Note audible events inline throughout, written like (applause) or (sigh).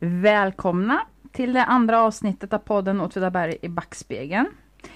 Välkomna till det andra avsnittet av podden Åtvidaberg i backspegeln.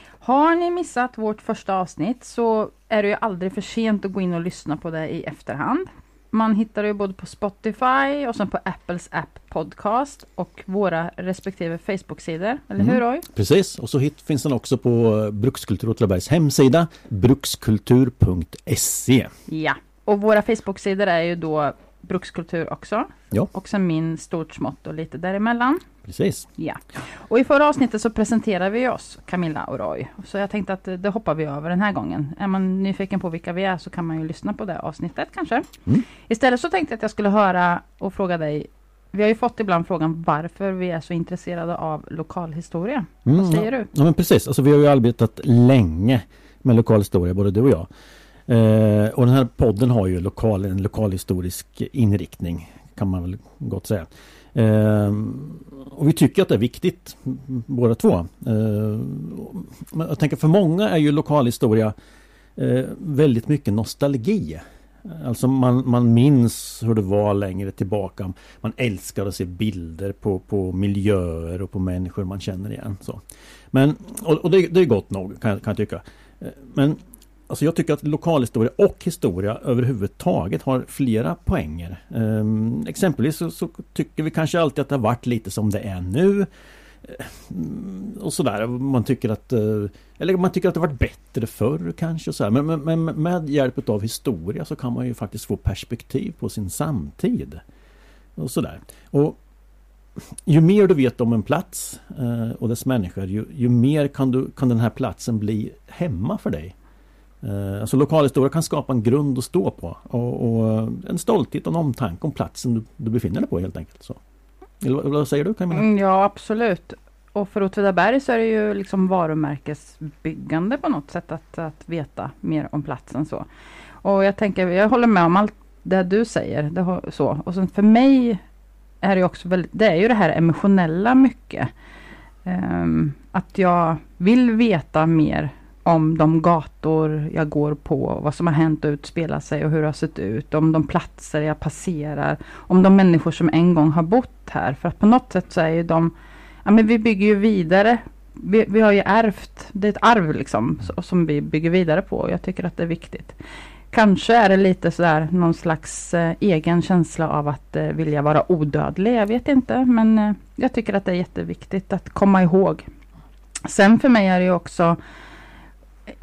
Har ni missat vårt första avsnitt så är det ju aldrig för sent att gå in och lyssna på det i efterhand. Man hittar det både på Spotify och sen på Apples app Podcast och våra respektive Facebook-sidor. Eller hur Roy? Precis, och så hit finns den också på Brukskultur Åtvidabergs hemsida brukskultur.se. Ja, och våra Facebook-sidor är ju då Brukskultur också. Ja. Och sen min stort smått och lite däremellan. Precis. Ja. Och i förra avsnittet så presenterade vi oss, Camilla och Roy. Så jag tänkte att det hoppar vi över den här gången. Är man nyfiken på vilka vi är så kan man ju lyssna på det avsnittet kanske. Mm. Istället så tänkte jag att jag skulle höra och fråga dig. Vi har ju fått ibland frågan varför vi är så intresserade av lokalhistoria. Mm, Vad säger du? Ja men precis, alltså vi har ju arbetat länge med lokalhistoria, både du och jag. Eh, och den här podden har ju lokal, en lokalhistorisk inriktning, kan man väl gott säga. Eh, och vi tycker att det är viktigt, båda två. Eh, jag tänker för många är ju lokalhistoria eh, väldigt mycket nostalgi. Alltså man, man minns hur det var längre tillbaka. Man älskar att se bilder på, på miljöer och på människor man känner igen. Så. Men, och, och det, det är gott nog kan, jag- kan jag tycka. Eh, men alltså jag tycker att lokalhistoria och historia överhuvudtaget har flera poänger. Ehm, exempelvis så, så tycker vi kanske alltid att det har varit lite som det är nu. Ehm, och sådär. Man tycker att eh, Eller man tycker att det har varit bättre förr kanske. och Så här. Men, men, men med hjälp av historia så kan man ju faktiskt få perspektiv på sin samtid. Och sådär. Och ju mer du vet om en plats eh, och dess människor ju, ju mer kan, du, kan den här platsen bli hemma för dig. Eh, alltså lokalhistoria kan skapa en grund att stå på och, och eh, en stolthet och en omtanke om platsen du, du befinner dig på helt enkelt. Så. Eller vad, säger du Camilla? Mm, ja, absolut. Och för Åtvidaberg så är det ju liksom varumärkesbyggande på något sätt att, att veta mer om platsen så. Och jag tänker, jag håller med om allt det du säger. Det, så. Och sen för mig är det också väldigt, det är ju det här emotionella mycket. Um, att jag vill veta mer om de gator jag går på, vad som har hänt och utspelat sig och hur det har sett ut, om de platser jag passerar, om de människor som en gång har bott här. För att på något sätt så är ju de, ja men vi bygger ju vidare. Vi, vi har ju ärvt, det är ett arv liksom, så, som vi bygger vidare på. och Jag tycker att det är viktigt. Kanske är det lite sådär någon slags eh, egen känsla av att eh, vilja vara odödlig. Jag vet inte, men eh, jag tycker att det är jätteviktigt att komma ihåg. Sen för mig är det ju också eh,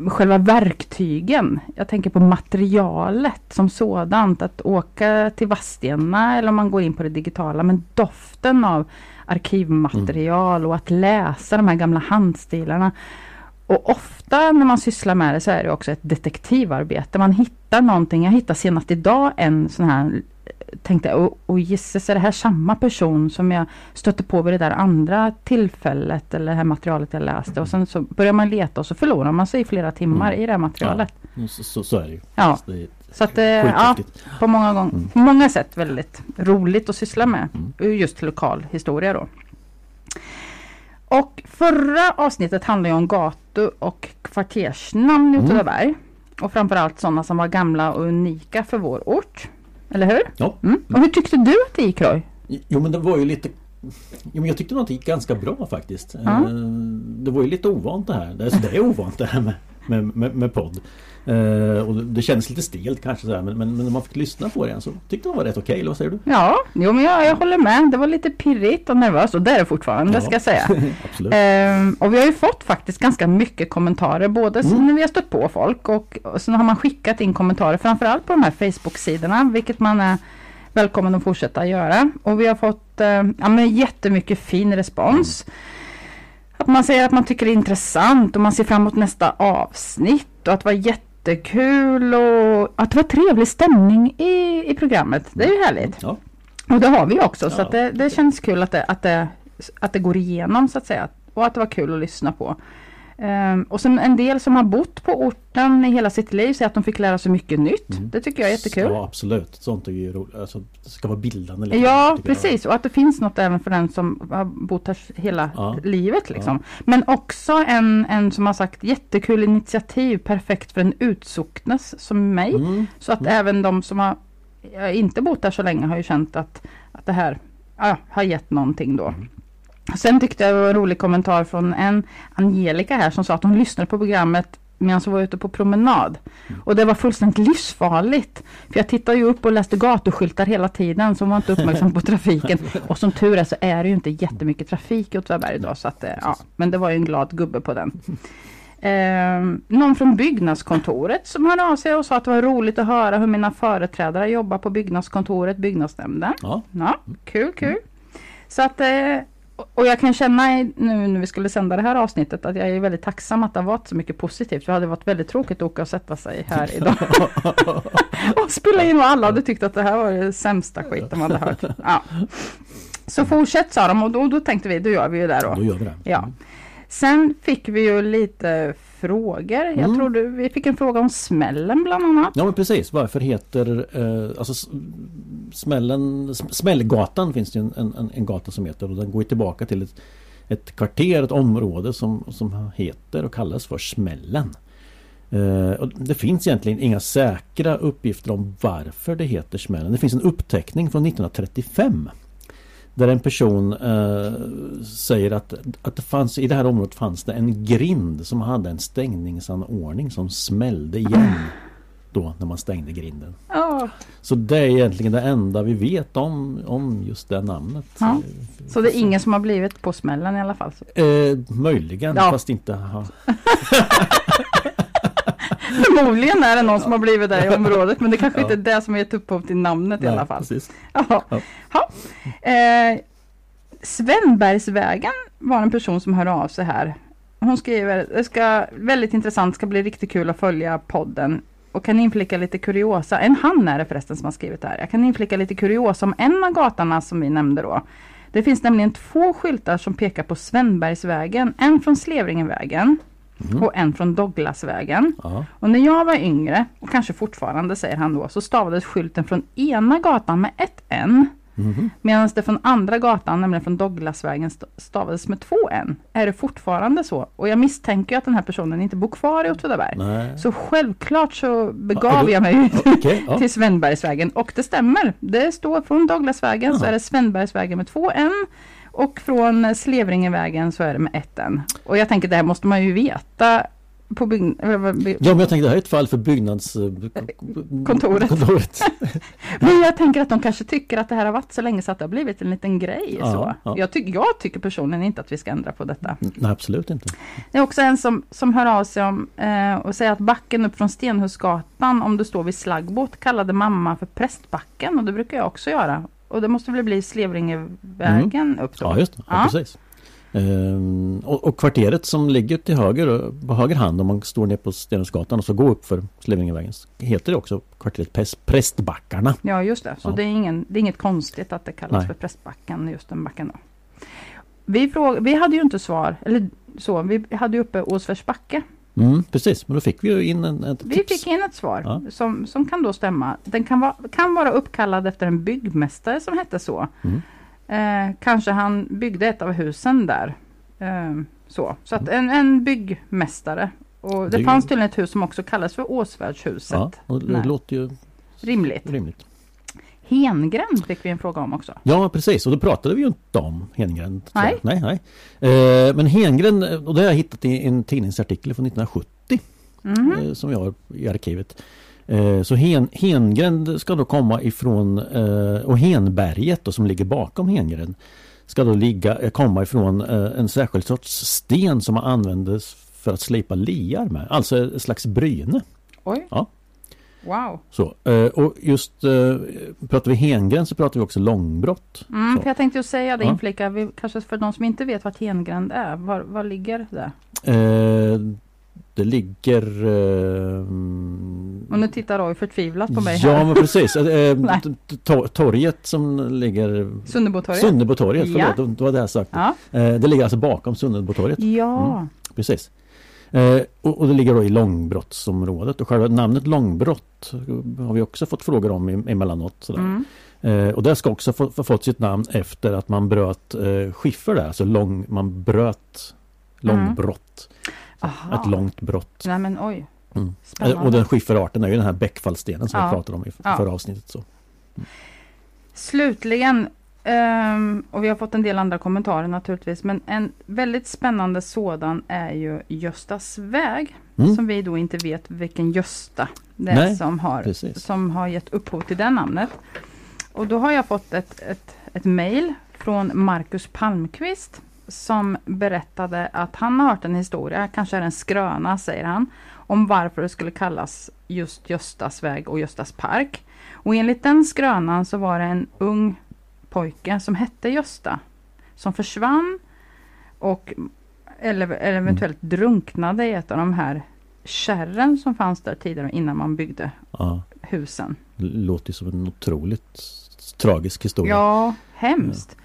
själva verktygen. Jag tänker på materialet som sådant. Att åka till Vadstena eller om man går in på det digitala. Men doften av arkivmaterial och att läsa de här gamla handstilarna. Och ofta när man sysslar med det så är det också ett detektivarbete. Man hittar någonting. Jag hittade senast idag en sån här tänkte och, och gisses är det här samma person som jag stötte på vid det där andra tillfället eller det här materialet jag läste och sen så börjar man leta och så förlorar man sig i flera timmar Mm. i det här materialet. Så, så, så är det ju. Ja. Det Så att, eh, ja, på många, gång, Mm. på många sätt väldigt roligt att syssla med. Mm. Just lokal historia då. Och förra avsnittet handlade om gatu och kvartersnamn i Mm. Åtvidaberg. Och framförallt sådana som var gamla och unika för vår ort. Eller hur? Ja. Mm. Och hur tyckte du att det gick Roy? Jo men det var ju lite Jo men jag tyckte nog att det gick ganska bra faktiskt. Ja. Eh, Det var ju lite ovant det här. Alltså, det är ovant det här med, med, med, med podd. Eh, och det- kändes lite stelt kanske sådär men, men, men när man fick lyssna på det så tyckte det var rätt okej, eller vad säger du? Ja, jo men jag, jag håller med. Det var lite pirrigt och nervöst och det är det fortfarande Ja. ska jag säga. (laughs) Absolut. Ehm, och vi har ju fått faktiskt ganska mycket kommentarer både Mm. när vi har stött på folk och, och sen har man skickat in kommentarer framförallt på de här Facebook-sidorna vilket man är välkommen att fortsätta göra. Och vi har fått eh, ja, men jättemycket fin respons. Att man säger att man tycker det är intressant och man ser fram emot nästa avsnitt och att det var jättekul och att det var trevlig stämning i, i programmet. Det är ju härligt. Ja. Och det har vi också så Ja. att det, det känns kul att det, att, det, att det går igenom så att säga. Och att det var kul att lyssna på. Ehm, och sen en del som har bott på orten i hela sitt liv säger att de fick lära sig mycket nytt. Mm. Det tycker jag är jättekul. Ja absolut. Sånt är ju roligt. Alltså, det ska vara bildande. liksom, Ja, precis. Och att det finns något även för den som har bott här hela Ja. livet. Liksom. Men också en, en som har sagt jättekul initiativ, perfekt för en utsocknes som mig. Mm. Så att Mm. även de som har eh, inte bott där så länge har ju känt att, att det här ja, har gett någonting då. Sen tyckte jag det var en rolig kommentar från en Angelica här som sa att hon lyssnade på programmet medan hon var ute på promenad. Och det var fullständigt livsfarligt. För jag tittade ju upp och läste gatuskyltar hela tiden hon var inte uppmärksam på trafiken. (laughs) Och som tur är så är det ju inte jättemycket trafik i Åtvidaberg idag. Så att, eh, ja, men det var ju en glad gubbe på den. Eh, någon från byggnadskontoret som hörde av sig och sa att det var roligt att höra hur mina företrädare jobbar på byggnadskontoret, byggnadsnämnden. Ja. Ja, kul, kul. Så att, eh, och jag kan känna nu när vi skulle sända det här avsnittet att jag är väldigt tacksam att det har varit så mycket positivt. För det hade varit väldigt tråkigt att åka och sätta sig här idag. (laughs) och spela in och alla hade tyckt att det här var det sämsta skit de hade hört. Ja. Så fortsätt sa de och då, då tänkte vi, då gör vi ju det då. Då gör vi det. Ja. Sen fick vi ju lite frågor. Jag Mm. tror du, vi fick en fråga om smällen bland annat. Ja men precis, varför heter eh, alltså smällen, Smällgatan finns det en, en, en gata som heter och den går tillbaka till ett, ett kvarter, ett område som, som heter och kallas för Smällen. Uh, och det finns egentligen inga säkra uppgifter om varför det heter Smällen. Det finns en uppteckning från 1935 där en person uh, säger att, att det fanns, i det här området fanns det en grind som hade en stängningsanordning som smällde igen då när man stängde grinden. Ja, Så det är egentligen det enda vi vet om, om just det namnet. Ja. så det är ingen som har blivit på smällen i alla fall. Eh, möjligen, Ja. fast inte... (laughs) Förmodligen är det någon som har blivit där i området men det kanske inte är det som har gett upphov till namnet i Nej, alla fall. Precis. Ja. Ja. Eh, Svenbergsvägen var en person som hör av sig här. Hon skriver, det ska väldigt intressant, ska bli riktigt kul att följa podden. Och kan inflika lite kuriosa, en han är det förresten som har skrivit det här. Jag kan inflika lite kuriosa om en av gatorna som vi nämnde då. Det finns nämligen två skyltar som pekar på Svenbergsvägen. En från Slevringenvägen Mhm. och en från Douglasvägen. Ja. Och när jag var yngre, och kanske fortfarande säger han då, så stavades skylten från ena gatan med ett N. Mhm. Medan det från andra gatan, nämligen från Douglasvägen, st- stavades med två N. Är det fortfarande så? Och jag misstänker att den här personen inte bor kvar i Åtvidaberg. Så självklart så begav du- jag mig Okej, ja. till Svenbergsvägen. Och det stämmer. Det står från Douglasvägen så Jaha. är det Svenbergsvägen med två N. Och från Slevringevägen så är det med ett N. Och jag tänker det här måste man ju veta på bygg... Ja men jag tänkte det här är ett fall för byggnads... eh, kontoret. (laughs) Men jag tänker att de kanske tycker att det här har varit så länge så att det har blivit en liten grej. Ja, så. ja. Jag, tycker, jag tycker personligen inte att vi ska ändra på detta. Nej absolut inte. Det är också en som, som hör av sig om eh, och säger att backen upp från Stenhusgatan om du står vid Slaggbåt kallade mamma för Prästbacken och det brukar jag också göra. Och det måste väl bli Slevringevägen upp då? Ja just det, ja, Ja. precis. Ehm, och, och kvarteret som ligger till höger, på höger hand om man står ner på Stenhusgatan och så går upp för Slevringevägen heter det också kvarteret Präst, Prästbackarna. Ja just det, så Ja. det, är ingen, det är inget konstigt att det kallas Nej. för Prästbacken, just den backen då. Vi, fråg, vi hade ju inte svar, eller så, vi hade ju uppe Åsvärsbacke. Mm, precis, men då fick vi ju in en, ett Vi tips. fick in ett svar Ja. som, som kan då stämma. Den kan, vara kan vara uppkallad efter en byggmästare som hette så. Mm. Eh, kanske han byggde ett av husen där. Eh, så så att en, en byggmästare. Och det, Det- fanns tydligen ett hus som också kallas för Åsvärdshuset. Ja, och det Nej. låter ju Rimligt. rimligt. Hengränd fick vi en fråga om också. Ja precis och då pratade vi ju inte om Hengren. Nej. nej, nej. Eh, men Hengren, och det har jag hittat i en tidningsartikel från 1970 Mhm. eh, som jag har i arkivet. Eh, så Hen, Hengren ska då komma ifrån eh, och Henberget då, som ligger bakom Hengren ska då ligga, eh, komma ifrån eh, en särskild sorts sten som användes för att slipa liar med. Alltså ett slags bryne. Oj. Ja. Wow. Så, och just pratar vi Hengren så pratar vi också långbrott. Mm, jag tänkte ju säga det Ja. inflika, vi, kanske för de som inte vet vad hengränd är. Var, var ligger det? Eh, det ligger... Eh, Och nu tittar Roy förtvivlat på mig ja här. men precis. Eh, (laughs) torget som ligger... Sunnebotorget. Sunnebotorget, Ja. förlåt det var det jag sagt. Ja. Eh, det ligger alltså bakom Sunnebotorget. Ja. Precis. Eh, och, och det ligger då i långbrottsområdet och själva namnet långbrott har vi också fått frågor om em- emellanåt. Sådär. Mm. Eh, och det ska också få, få fått sitt namn efter att man bröt eh, skiffer där, alltså lång, man bröt långbrott. Aha. Ett långt brott. Nej men oj. Mm. Och den skifferarten är ju den här bäckfallstenen som Ja. vi pratade om i Ja. förra avsnittet. Så. Slutligen ehm, och vi har fått en del andra kommentarer naturligtvis. Men en väldigt spännande sådan är ju Göstas väg. Mm. Som vi då inte vet vilken Gösta det är som har, Precis. som har gett upphov till det namnet. Och då har jag fått ett, ett, ett mejl från Marcus Palmqvist som berättade att han har hört en historia, kanske är en skröna säger han, om varför det skulle kallas just Göstas väg och Göstas park. Och enligt den skrönan så var det en ung pojke som hette Gösta som försvann och eller, eller eventuellt drunknade i ett av de här kärren som fanns där tidigare innan man byggde Ja, husen. låter som en otroligt tragisk historia. Ja, hemskt.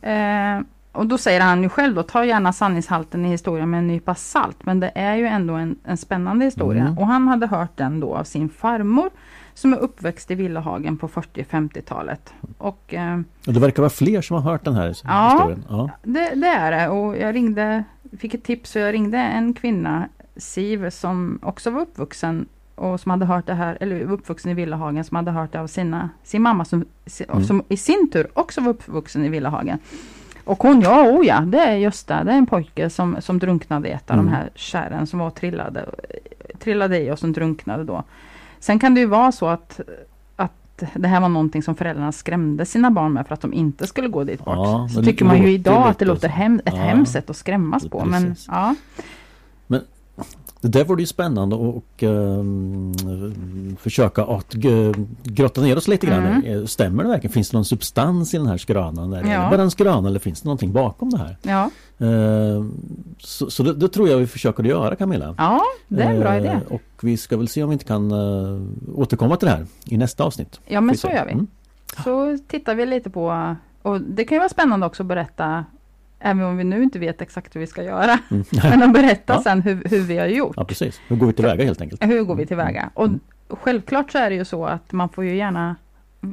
Eh, och då säger han ju själv då, ta gärna sanningshalten i historien med en nypa salt. Men det är ju ändå en, en spännande historia. Mm. Och han hade hört den då av sin farmor som är uppväxt i Villahagen på 40-50-talet. Och eh, Och det verkar vara fler som har hört den här Ja. historien. Ja. det, det är det. Och jag ringde, fick ett tips och jag ringde en kvinna, Siv, som också var uppvuxen och som hade hört det här, eller uppvuxen i Villahagen, som hade hört det av sina, sin mamma som, Mm. som i sin tur också var uppvuxen i Villahagen. Och hon, ja, oh ja, det är just det, det är en pojke som, som drunknade i ett av Mm. de här kärren som var trillade, trillade i och som drunknade då. Sen kan det ju vara så att, att det här var någonting som föräldrarna skrämde sina barn med för att de inte skulle gå dit bort. Ja, så tycker man ju idag att det låter hem, ett Ja. hemskt sätt att skrämmas på. Men, ja. Det där vore ju spännande och, ehm, försöka att grotta ner oss lite grann. Mm. Eh, Stämmer det verkligen? Finns det någon substans i den här skrönan? Är det Ja. bara en skröna eller finns det någonting bakom det här? ja, Ehm, så så det, det tror jag vi försöker att göra Camilla. ja, det är en bra Eh, idé. Och vi ska väl se om vi inte kan eh, återkomma till det här i nästa avsnitt. Ja men så gör vi. Mm. Så tittar vi lite på, och det kan ju vara spännande också att berätta, även om vi nu inte vet exakt hur vi ska göra, Mm. (laughs) men att berätta Ja. sen hur, hur vi har gjort. Ja precis, hur går vi tillväga helt enkelt? Hur går vi tillväga? Och Mm. självklart så är det ju så att man får ju gärna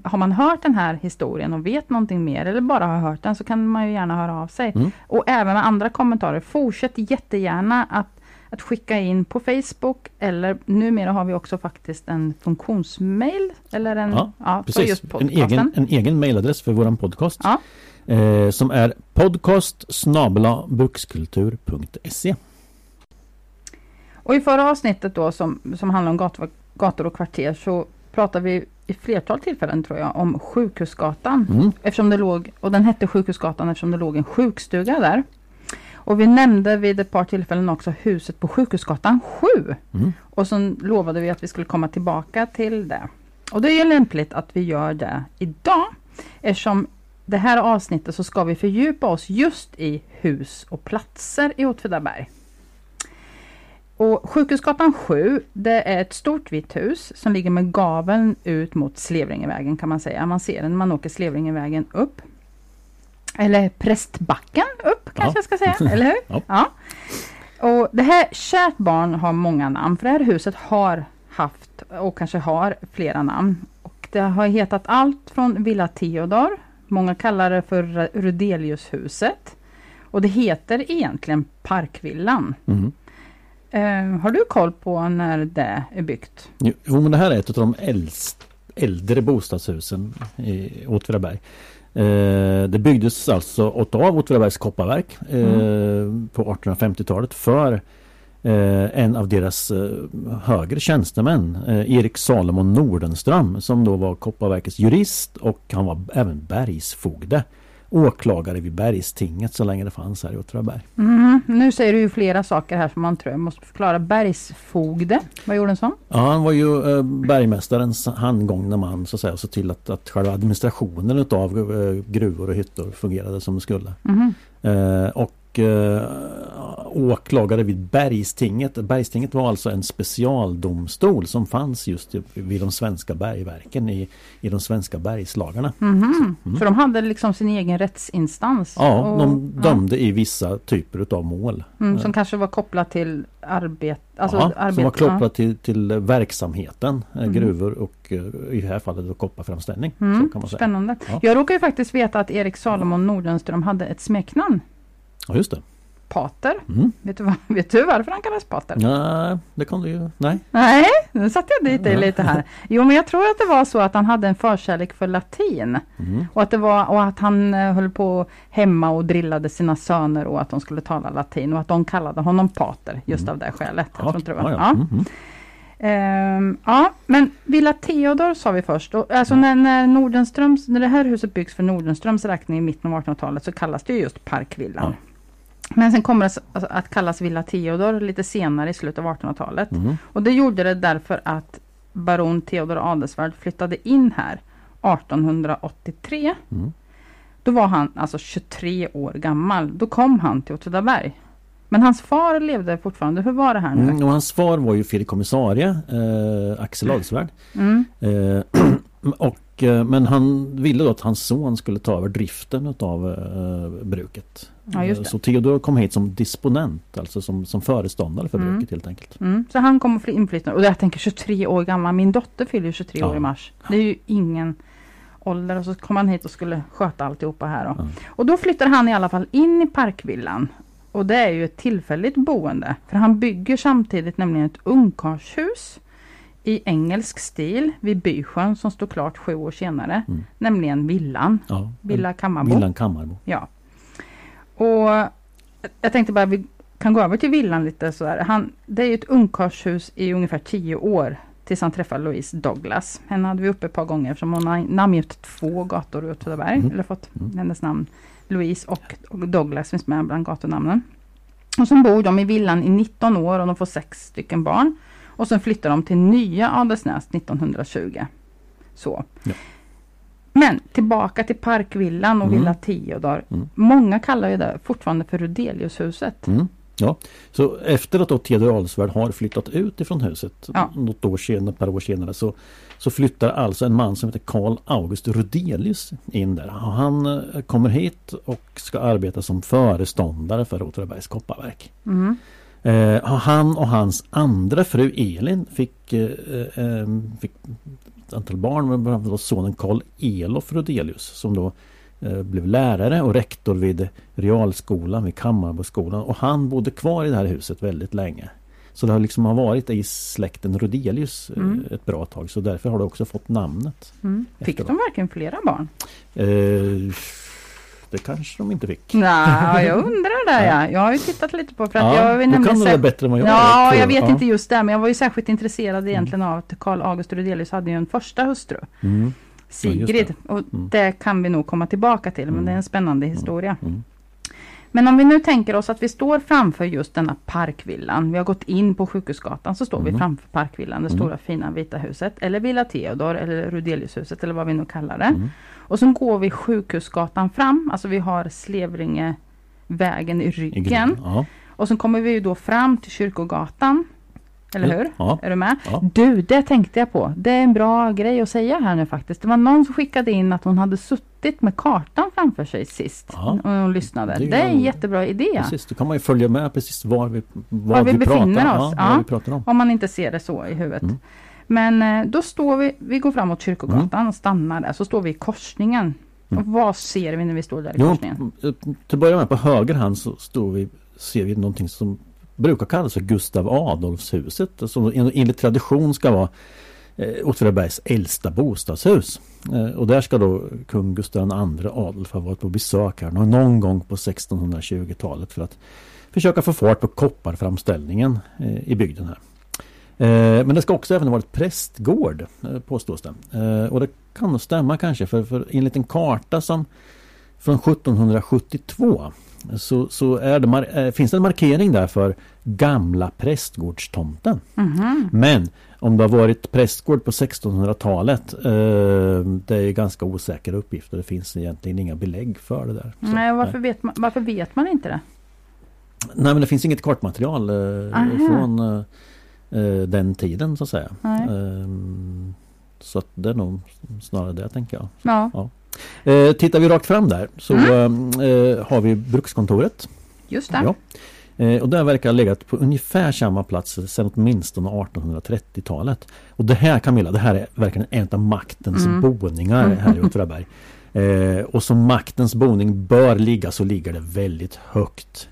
har man hört den här historien och vet någonting mer eller bara har hört den så kan man ju gärna höra av sig. Mm. Och även med andra kommentarer. Fortsätt jättegärna att, att skicka in på Facebook eller numera har vi också faktiskt en funktionsmail. Eller en, Ja, ja, Precis, just en egen, en egen mailadress för våran podcast. Ja. Eh, som är podcast Och i förra avsnittet då som, som handlar om gator, gator och kvarter så pratade vi i flertal tillfällen tror jag om Sjukhusgatan. Mm. Eftersom det låg, och den hette Sjukhusgatan eftersom det låg en sjukstuga där. Och vi nämnde vid ett par tillfällen också huset på Sjukhusgatan 7. Mm. Och så lovade vi att vi skulle komma tillbaka till det. Och det är ju lämpligt att vi gör det idag. Eftersom det här avsnittet så ska vi fördjupa oss just i hus och platser i Åtvidaberg. Och Sjukhusgatan 7, det är ett stort vitt hus som ligger med gaveln ut mot Slevringevägen kan man säga. Man ser den när man åker Slevringevägen upp. Eller Prästbacken upp kanske Ja. jag ska säga, eller hur? (laughs) Ja. Och det här, kärt barn har många namn, för det här huset har haft och kanske har flera namn. Och det har hetat allt från Villa Theodor, många kallar det för Rudeliushuset. Och det heter egentligen Parkvillan. Mm. Eh, har du koll på när det är byggt? Jo men det här är ett av de äldst, äldre bostadshusen i Åtvidaberg. Eh, det byggdes alltså åt av Åtvidabergs kopparverk eh, på 1850-talet för eh, en av deras högre tjänstemän, Erik Salomon Nordenström, som då var kopparverkets jurist och han var även bergsfogde. Åklagare vid bergstinget så länge det fanns här i Åtvidaberg. Mhm, Nu säger du ju flera saker här som man tror jag måste förklara. Bergsfogde, vad gjorde en sån? Ja, han var ju eh, bergmästarens handgångna man så att säga. Så till att, att själva administrationen utav eh, gruvor och hyttor fungerade som det skulle. Mhm. Eh, och eh, åklagare vid Bergstinget. Bergstinget var alltså en specialdomstol som fanns just vid de svenska bergverken i, i de svenska bergslagarna. Mhm. Mm. Så de hade liksom sin egen rättsinstans? Ja, och- de dömde i vissa typer utav mål. Ja, mm, Eh, som kanske var kopplat till arbete? Alltså ja, arbete som var ja. kopplat till, till verksamheten, eh, Mm. gruvor och eh, i det här fallet då kopparframställning. Mm, Så kan man säga. Spännande. Ja. Jag råkar ju faktiskt veta att Erik Salomon Nordenström hade ett smeknamn. Ja, just det. pater. Mm. Vet, du, (laughs) vet du varför han kallas pater? Nej, det kan du ju. Nej. Nej, nu satte jag dit dig Ja. lite här. Jo, men jag tror att det var så att han hade en förkärlek för latin. Mm. Och att, det var, och att han eh, höll på hemma och drillade sina söner och att de skulle tala latin och att de kallade honom pater just av det skälet. Jag tror inte det var. ja, Ja. ja. Mm, mm. Ehm, ja, men Villa Theodor sa vi först. Och, alltså när, när, Nordenströms, när det här huset byggs för Nordenströms räkning i mitten av 1800-talet så kallas det ju just Parkvillan. Men sen kommer det alltså, att kallas Villa Theodor lite senare i slutet av 1800-talet. Mm. Och det gjorde det därför att baron Theodor Adelswärd flyttade in här 1883. Mm. Då var han alltså 23 år gammal. Då kom han till Åtvidaberg. Men hans far levde fortfarande. Hur var det här nu? Mm. Och hans far var ju fideikomissarie, eh, Axel Adelswärd. Mm. Eh, (clears throat) och, eh, men han ville då att hans son skulle ta över driften utav eh, bruket. Ja, just Eh. Så Theodor kom hit som disponent, alltså som, som föreståndare för Mm. bruket helt enkelt. Mm. Så han kom och fly- inflyttade. Och jag tänker 23 år gammal. Min dotter fyller ju 23 år Ja. i mars. Det är ju ingen ålder. Och så kom han hit och skulle sköta alltihopa här. Då. Ja. Och då flyttar han i alla fall in i Parkvillan. Och det är ju ett tillfälligt boende. För han bygger samtidigt nämligen ett ungkarlshus i engelsk stil vid Bysjön som står klart sju år senare. Mm. Nämligen villan. Ja, Villa Kammarbo. Villan Kammarbo. Ja. Och jag tänkte bara vi kan gå över till villan lite så här. Han, det är ett ungkarlshus i ungefär tio år tills han träffar Louise Douglas. Henne hade vi uppe ett par gånger eftersom hon har namngett två gator i Åtvidaberg. Mm. Eller fått Mm. hennes namn. Louise och, och Douglas finns med bland gatunamnen. Och sen bor de i villan i 19 år och de får sex stycken barn. Och sen flyttar de till nya Adelsnäs 1920. Så. Ja. Men tillbaka till Parkvillan och Mm. Villa Theodor. Mm. Många kallar ju det fortfarande för Rudeliushuset. Mm. Ja, så efter att då Theodor Adelswärd har flyttat ut ifrån huset Ja. något år senare, ett par år senare så, så flyttar alltså en man som heter Karl August Rudelius in där. Han eh, kommer hit och ska arbeta som föreståndare för Åtvidabergs kopparverk. Mm. Eh, han och hans andra fru Elin fick, eh, eh, fick ett antal barn, men bland annat sonen Karl Elof Rudelius som då eh, blev lärare och rektor vid realskolan vid Kammarboskolan och han bodde kvar i det här huset väldigt länge. Så det har liksom har varit i släkten Rudelius eh, Mm. ett bra tag så därför har det också fått namnet. Mm. Fick de verkligen flera barn? Eh, det kanske de inte fick. Nej, jag (laughs) undrar det. Ja. Jag har ju tittat lite på för att jag Ja, vill du nämligen kan det bättre än vad jag Ja, tror jag vet Ja. inte just det, men jag var ju särskilt intresserad egentligen av att Karl August Rudelius hade ju en första hustru, Mm. Sigrid. Och Mm. det kan vi nog komma tillbaka till, men Mm. det är en spännande historia. Mm. Men om vi nu tänker oss att vi står framför just denna parkvillan. Vi har gått in på Sjukhusgatan så står vi Mm. framför parkvillan, det Mm. stora fina vita huset. Eller Villa Theodor eller Rudeliushuset eller vad vi nu kallar det. Mm. Och så går vi Sjukhusgatan fram, alltså vi har Slevringevägen i I ryggen. grunden. Ja. Och så kommer vi ju då fram till Kyrkogatan. Eller hur? Ja. Är du med? Ja. Du, det tänkte jag på. Det är en bra grej att säga här nu faktiskt. Det var någon som skickade in att hon hade suttit med kartan framför sig sist. Ja. Och hon lyssnade. Det Det är är, en- jättebra idé. Precis, då kan man ju följa med precis var vi, var Var vi vi, pratar, befinner oss, Ja, vi pratar om. Om man inte ser det så i huvudet. Mm. Men eh, då står vi, vi går framåt Kyrkogatan och stannar där. Så står vi i korsningen. Mm. Och vad ser vi när vi står där i Jo, korsningen? till att börja med på höger hand så står vi, ser vi någonting som brukar kallas för Gustav Adolfshuset. Som en- enligt tradition ska vara eh, Åtvidabergs äldsta bostadshus. Eh, och där ska då kung Gustav II Adolf ha varit på besök här någon, någon gång på 1620-talet för att försöka få fart på kopparframställningen eh, i bygden här. Eh, men det ska också även ha varit prästgård eh, påstås det. Eh, och det kan nog stämma kanske för, för enligt en karta som från 1772 så, så är det finns det en markering där för gamla prästgårdstomten. Mhm. Men om det har varit prästgård på 1600-talet eh, det är ganska osäkra uppgifter. Det finns egentligen inga belägg för det där. Så, Nej, varför, Vet man, varför vet man inte det? Nej men det finns inget kartmaterial Aha. från den tiden så att säga. Ehm, så att det är nog snarare det tänker jag. Ja, Eh, tittar vi rakt fram där så Mm. eh, har vi brukskontoret. just det. Ja. Eh, och där verkar ha legat på ungefär samma plats sedan åtminstone 1830-talet. Och det här Camilla, det här är verkligen en av maktens Mm. boningar här i Åtvidaberg. Eh, och som maktens boning bör ligga så ligger det väldigt högt.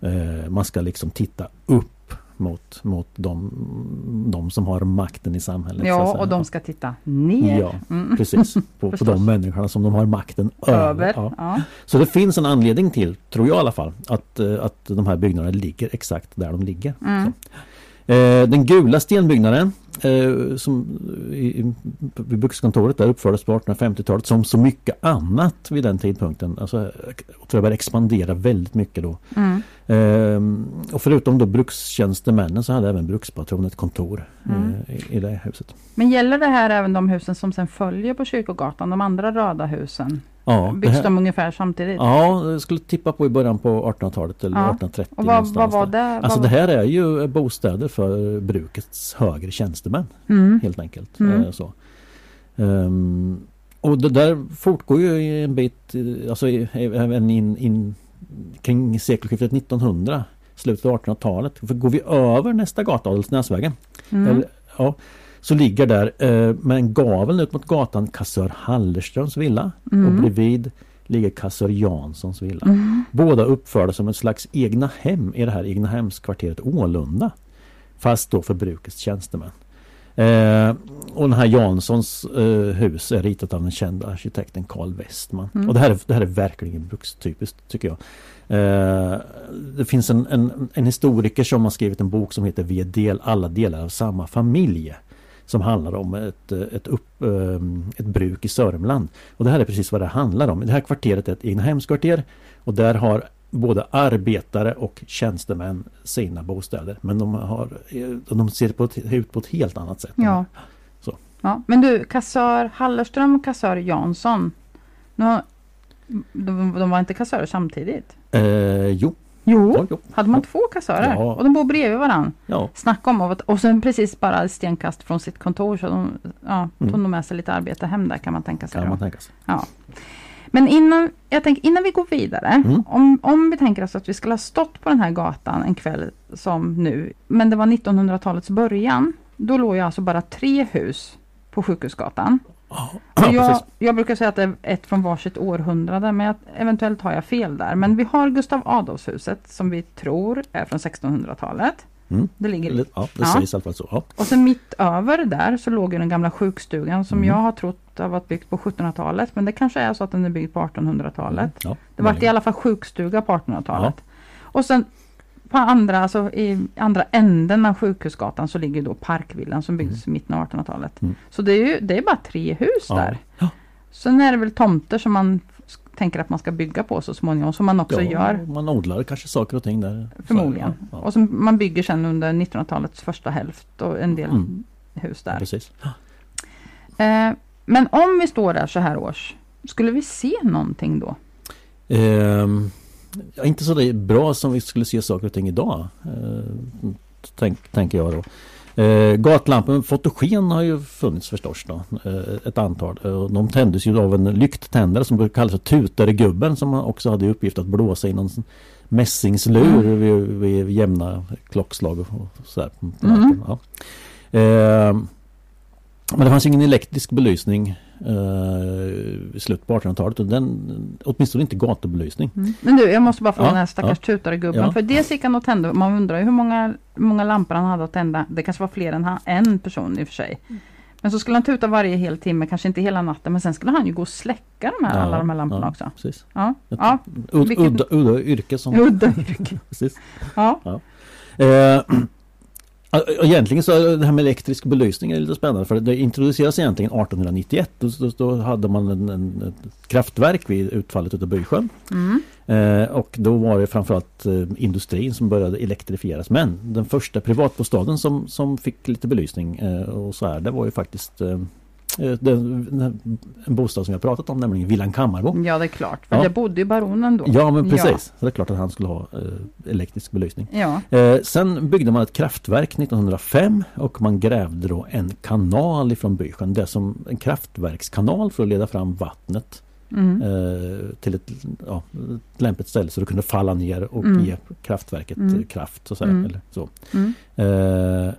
Eh, man ska liksom titta upp mot, mot de, de som har makten i samhället. Ja, och de ska titta ner. Ja, Mm. precis. (laughs) På, på de människorna som de har makten över. Över. Ja. Ja. Så det finns en anledning till, tror jag i alla fall, att, eh, att de här byggnaderna ligger exakt där de ligger. Mm. Eh, Den gula stenbyggnaden eh, som i, i- vid Brukskontoret där uppfördes på 1850-talet som så mycket annat vid den tidpunkten. Alltså, jag tror jag började expandera väldigt mycket då. Mm. Ehm, och förutom då brukstjänstemännen så hade även brukspatronen ett kontor Mm. eh, i, i det huset. Men gäller det här även de husen som sen följer på Kyrkogatan? De andra röda husen? Ja, Byggs de ungefär samtidigt? ja, jag skulle tippa på i början på 1800-talet eller Ja. 1830. Och vad, vad var det? Alltså det här är ju bostäder för brukets högre tjänstemän Mm. helt enkelt. Mm. Eh, Så. Ehm, och det där fortgår ju en bit, alltså även in, in kring sekelskiftet 1900, slutet av 1800-talet. För går vi över nästa gata, Adelsnäsvägen, Mm. eller, ja, så ligger där eh, med en gavel ut mot gatan kassör Hallerströms villa och Mm. bredvid ligger kassör Janssons villa. Mm. Båda uppförda som ett slags egna hem i det här egnahemskvarteret Ålunda. Fast då för brukets tjänstemän. Eh, och den här Janssons eh, hus är ritat av den kända arkitekten Carl Westman. Mm. Och det här, är, det här är verkligen brukstypiskt tycker jag. Eh, det finns en, en, en historiker som har skrivit en bok som heter Vi är del, alla delar av samma familj. Som handlar om ett, ett, upp, eh, ett bruk i Sörmland. Och det här är precis vad det handlar om. Det här kvarteret är ett egnahemskvarter och där har både arbetare och tjänstemän sina bostäder. Men de, har, eh, de ser på ett, ut på ett helt annat sätt. Ja. Så. ja. Men du, kassör Hallerström och kassör Jansson. Nu de, de var inte kassörer samtidigt? Eh, jo, Jo, ja, jo. hade man två kassörer? Ja. Och de bor bredvid varandra. Ja, Snacka om att, och sen precis bara stenkast från sitt kontor så de ja, tog Mm. nog med sig lite arbete hem där kan man tänka sig. kan då. man tänka sig. Men innan, jag tänker, innan vi går vidare, Mm. om, om vi tänker oss att vi skulle ha stått på den här gatan en kväll som nu, men det var 1900-talets början. Då låg ju alltså bara tre hus på Sjukhusgatan. Och jag, (clears throat) jag brukar säga att det är ett från varsitt århundrade, men jag, eventuellt har jag fel där. Men vi har Gustav Adolfshuset som vi tror är från 1600-talet. Mm. Det ligger Eller, Ja, det Ja. sägs i alla fall så. Ja. och sen mitt över där så låg ju den gamla sjukstugan som Mm. jag har trott har varit byggd på 1700-talet. Men det kanske är så att den är byggd på 1800-talet. Ja, Det var i alla fall sjukstuga på 1800-talet. Ja. Och sen på andra, alltså i andra änden av Sjukhusgatan så ligger då Parkvillan som byggdes i mitten av 1800-talet. Mm. Så det är ju det är bara tre hus där. Sen är det väl tomter som man tänker att man ska bygga på så småningom, som man också ja, gör Man odlar kanske saker och ting där. förmodligen. Så, ja, Och som man bygger sen under 1900-talets första hälft och en del Mm. hus där. precis. Eh, men om vi står där så här års, skulle vi se någonting då? Ja, inte så bra som vi skulle se saker och ting idag. Eh, tänk, tänker jag då. Eh, gatlampor, fotogen har ju funnits förstås då. Eh, ett antal. Eh, de tändes ju av en lykttändare som brukar kallas för tutare-gubben som också hade i uppgift att blåsa i någon mässingslur Mm. vid, vid jämna klockslag och och sådär. Mm. Ja. Eh, men det fanns ingen elektrisk belysning eh, i slutet på 1800-talet. Och den, åtminstone inte gatubelysning. Men du, jag måste bara fråga Ja, den här stackars tutare-gubben. Ja. För dels gick han och tände, man undrar ju hur många, många lampor han hade att tända. Det kanske var fler än han, en person i och för sig. Men så skulle han tuta varje hel timme, kanske inte hela natten. Men sen skulle han ju gå och släcka de här, Ja, alla de här lamporna ja. också. Precis. Ja, Ett ja, Ud, Vilket- udda, udda yrke som... udda yrke. (laughs) Precis. Ja. Eh, (clears throat) och egentligen så är det här med elektrisk belysning är lite spännande för det introduceras egentligen 1891. Då, då, hade man en, en, ett kraftverk vid utfallet utav Bysjön. Mm. Eh, och då var det framförallt eh, industrin som började elektrifieras. Men den första privatbostaden som, som fick lite belysning eh, och så här, det var ju faktiskt eh, den, den, en bostad som jag pratat om, nämligen Villan Kammarbo. ja, det är klart. För Ja. det bodde ju baronen då. Ja men precis, Ja. så det är klart att han skulle ha eh, elektrisk belysning. Ja. Eh, sen byggde man ett kraftverk 1905 och man grävde då en kanal ifrån Bysjön. Det som en kraftverkskanal för att leda fram vattnet Mm. eh, till ett, ja, ett lämpligt ställe så det kunde falla ner och Mm. ge kraftverket Mm. eh, kraft. Så säga, Mm. eller så. Mm. Eh,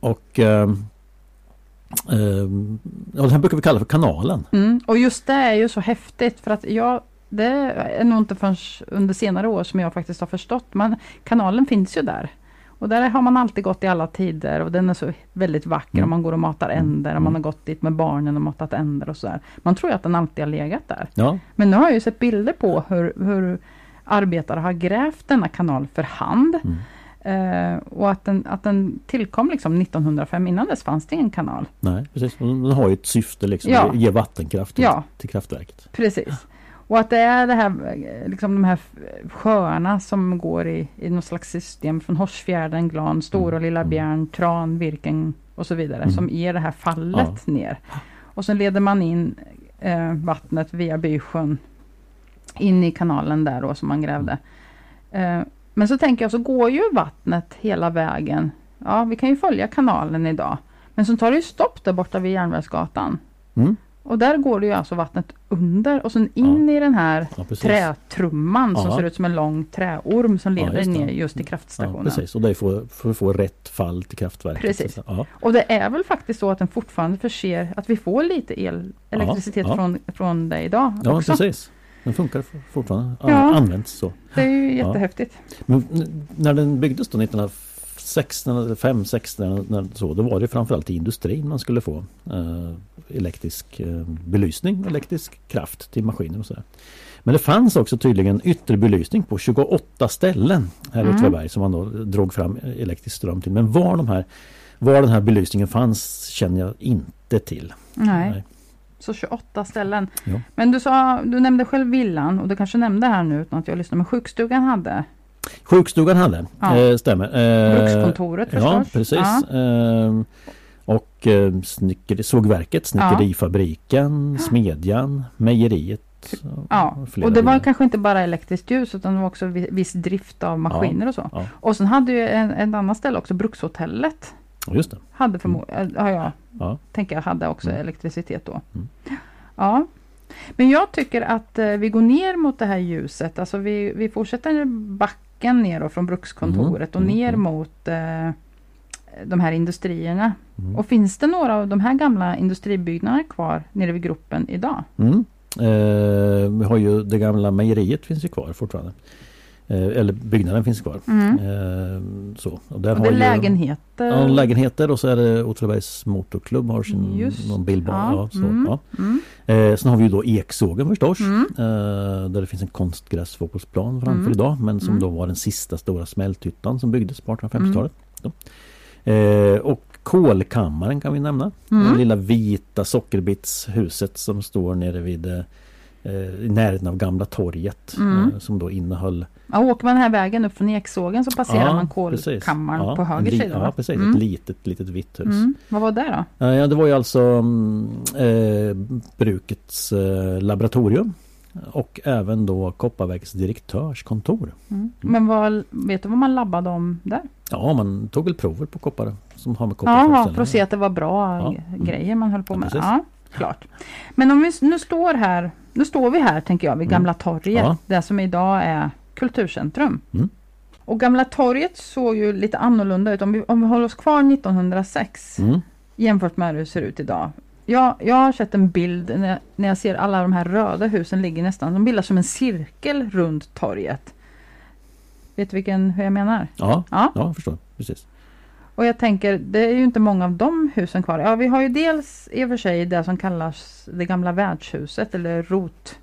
och ehm, ja, det här brukar vi kalla för kanalen. Mm. Och just det är ju så häftigt för att jag det är nog inte förrän under senare år som jag faktiskt har förstått. Men kanalen finns ju där. Och där har man alltid gått i alla tider och den är så väldigt vacker Mm. och man går och matar änder och man har gått dit med barnen och matat änder och sådär. Man tror ju att den alltid har legat där. Ja, Men nu har jag ju sett bilder på hur, hur arbetare har grävt denna kanal för hand. Mm. Eh, och att den, att den tillkom liksom 1905. Innan dess fanns det ingen kanal. nej precis. Den har ju ett syfte liksom. Ja. Ge vattenkraft till, Ja. till kraftverket. Precis. Och att det är det här, eh, liksom de här sjöarna som går i, i något slags system från Horsfjärden, Glan, Stora och Lilla Mm. Bjärn, Tran, Virken och så vidare. Mm. Som ger det här fallet ner. Och sen leder man in eh, vattnet via Bysjön in i kanalen där då som man grävde. Eh, men så tänker jag så går ju vattnet hela vägen. Ja, vi kan ju följa kanalen idag. Men så tar det ju stopp där borta vid Järnvägsgatan. Mm. Och där går det ju alltså vattnet under och sen in i den här Ja, trätrumman som Ja. ser ut som en lång träorm som Ja, leder det. ner just till Ja, kraftstationen. precis. Och det är för, för att få rätt fall till kraftverket. Precis. Ja. och det är väl faktiskt så att den fortfarande förser, att vi får lite el, elektricitet ja. Från, från det idag ja, också. precis. Den funkar for- fortfarande. Ja. Ja. Används så. Det är ju Ja. jättehäftigt. N- när den byggdes då 1906, 5, 6 när, när, så, då var det framförallt i industrin man skulle få eh, elektrisk eh, belysning, elektrisk kraft till maskiner och sådär. Men det fanns också tydligen yttre belysning på 28 ställen här i Mm. Åtvidaberg som man då drog fram elektrisk ström till. Men var, de här, var den här belysningen fanns känner jag inte till. Nej. Så 28 ställen. Ja. Men du sa, du nämnde själv villan och du kanske nämnde här nu utan att jag lyssnade, men sjukstugan hade Sjukstugan hade, Ja. eh, stämmer. Eh, brukskontoret förstås. Ja, precis. Ehm, och eh, snickeri, sågverket, snickerifabriken, smedjan, mejeriet. Ja, flera och det var kanske inte bara elektriskt ljus utan det var också vi- viss drift av maskiner och så. Ja, Och sen hade ju en, en annan ställe också, Brukshotellet. Just det. Hade förmodligen, ja, ja, Ja. tänker jag hade också Mm. elektricitet då. Mm. Ja. Men jag tycker att eh, vi går ner mot det här ljuset. Alltså vi, vi fortsätter backen ner från brukskontoret Mm, och mm, ner mm. mot eh, de här industrierna. Mm. Och finns det några av de här gamla industribyggnaderna kvar nere vid gruppen idag? Mm. Eh, vi har ju det gamla mejeriet finns ju kvar fortfarande. Eh, eller byggnaden finns kvar. Mm. Eh, så. Och där Och har det är ju, lägenheter? Ja, lägenheter och så är det Åtvidabergs motorklubb har sin Just, någon bilbana. ja, Ja, så, mm. ja. Mm. Eh, sen har vi ju då Eksågen förstås. Mm. Där det finns en konstgräsfotbollsplan framför Mm. idag. Men som Mm. då var den sista stora smälthyttan som byggdes på 1850-talet. Då. Eh, och kolkammaren kan vi nämna. Det lilla vita sockerbitshuset som står nere vid i närheten av Gamla torget. Mm. Eh, som då innehöll Ja, åker man den här vägen upp från Eksågen så passerar Ja, man kolkammaren Ja, på höger sida. Ja precis, Mm. ett litet litet vitt hus. Mm. Vad var det då? Eh, Ja, det var ju alltså mm, eh, brukets eh, laboratorium och även då Kopparvägs direktörskontor. Mm. Men vad, vet du vad man labbade om där? Ja, man tog väl prover på koppar som har med koppar Jaha, för att se att det var bra Ja. grejer man höll på Ja, med. Klart. Men om vi nu står här, nu står vi här tänker jag vid Mm. Gamla torget, Ja. det som idag är Kulturcentrum. Mm. Och Gamla torget såg ju lite annorlunda ut om vi, om vi håller oss kvar 1906 Mm. jämfört med hur det ser ut idag. Jag, jag har sett en bild när jag, när jag ser alla de här röda husen ligger nästan, de bildar som en cirkel runt torget. Vet du vilken, hur jag menar? Ja, Ja. ja, jag förstår. Precis. Och jag tänker, det är ju inte många av de husen kvar. Ja, vi har ju dels i och för sig det som kallas det gamla värdshuset eller rot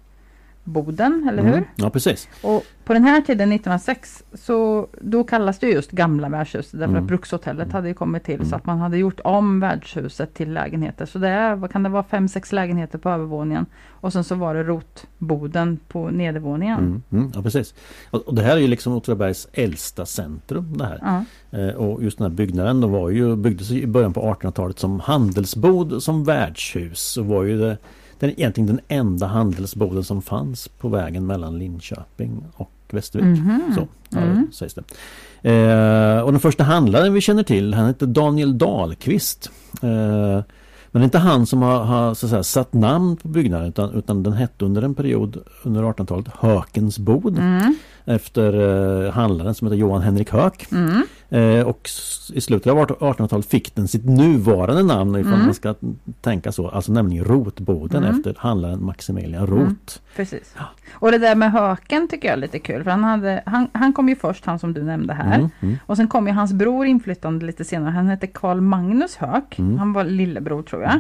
rotboden, eller Mm. hur? Ja, precis. Och på den här tiden 1906 så då kallas det just gamla värdshuset därför Mm. att brukshotellet hade kommit till så Mm. att man hade gjort om värdshuset till lägenheter. Så det är, vad kan det vara, fem, sex lägenheter på övervåningen och sen så var det rotboden på nedervåningen. Mm. Mm. Ja, precis. Och, det här är ju liksom Åtvidabergs äldsta centrum det här. Eh, och just den här byggnaden då var ju, byggdes i början på 1800-talet som handelsbod, som värdshus. Och var ju det, den, egentligen den enda handelsboden som fanns på vägen mellan Linköping och Västervik. Mhm. Så ja, Mm. sägs det. Eh, och den första handlaren vi känner till, han heter Daniel Dahlqvist. Eh, men det är inte han som har, har så säga, satt namn på byggnaden utan, utan den hette under en period under 1800-talet Hökens bod. Mm. Efter eh, handlaren som heter Johan Henrik Höök. Mm. Eh, och i slutet av 1800-talet fick den sitt nuvarande namn ifall Mm. man ska tänka så, alltså nämligen Rotboden Mm. efter handlaren Maximilian Roth. Precis. Och det där med höken tycker jag är lite kul. För han, hade, han, han kom ju först, han som du nämnde här. Mm, mm. Och sen kom ju hans bror inflyttande lite senare. Han hette Karl Magnus Höök. Mm. Han var lillebror tror jag.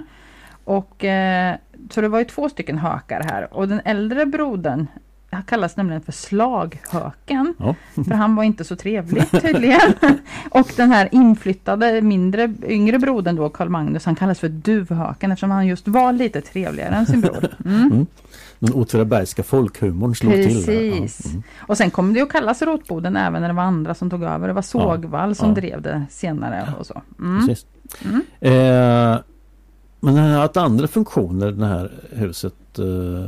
Och eh, Så det var ju två stycken hökar här. Och den äldre brodern han kallas nämligen för slaghöken. Ja. (laughs) För han var inte så trevlig tydligen. (laughs) och den här inflyttade mindre yngre brodern då, Karl Magnus, han kallas för duvhöken eftersom han just var lite trevligare än sin bror. (laughs) Mm. Den Åtvidabergska folkhumorn slog till. där. Ja, Precis. mm. Och sen kom det att kallas Rotboden även när det var andra som tog över. Det var Sågvall som ja. drev det senare och så. Mm. Precis. Mm. Eh, men den har haft andra funktioner det här huset. Eh,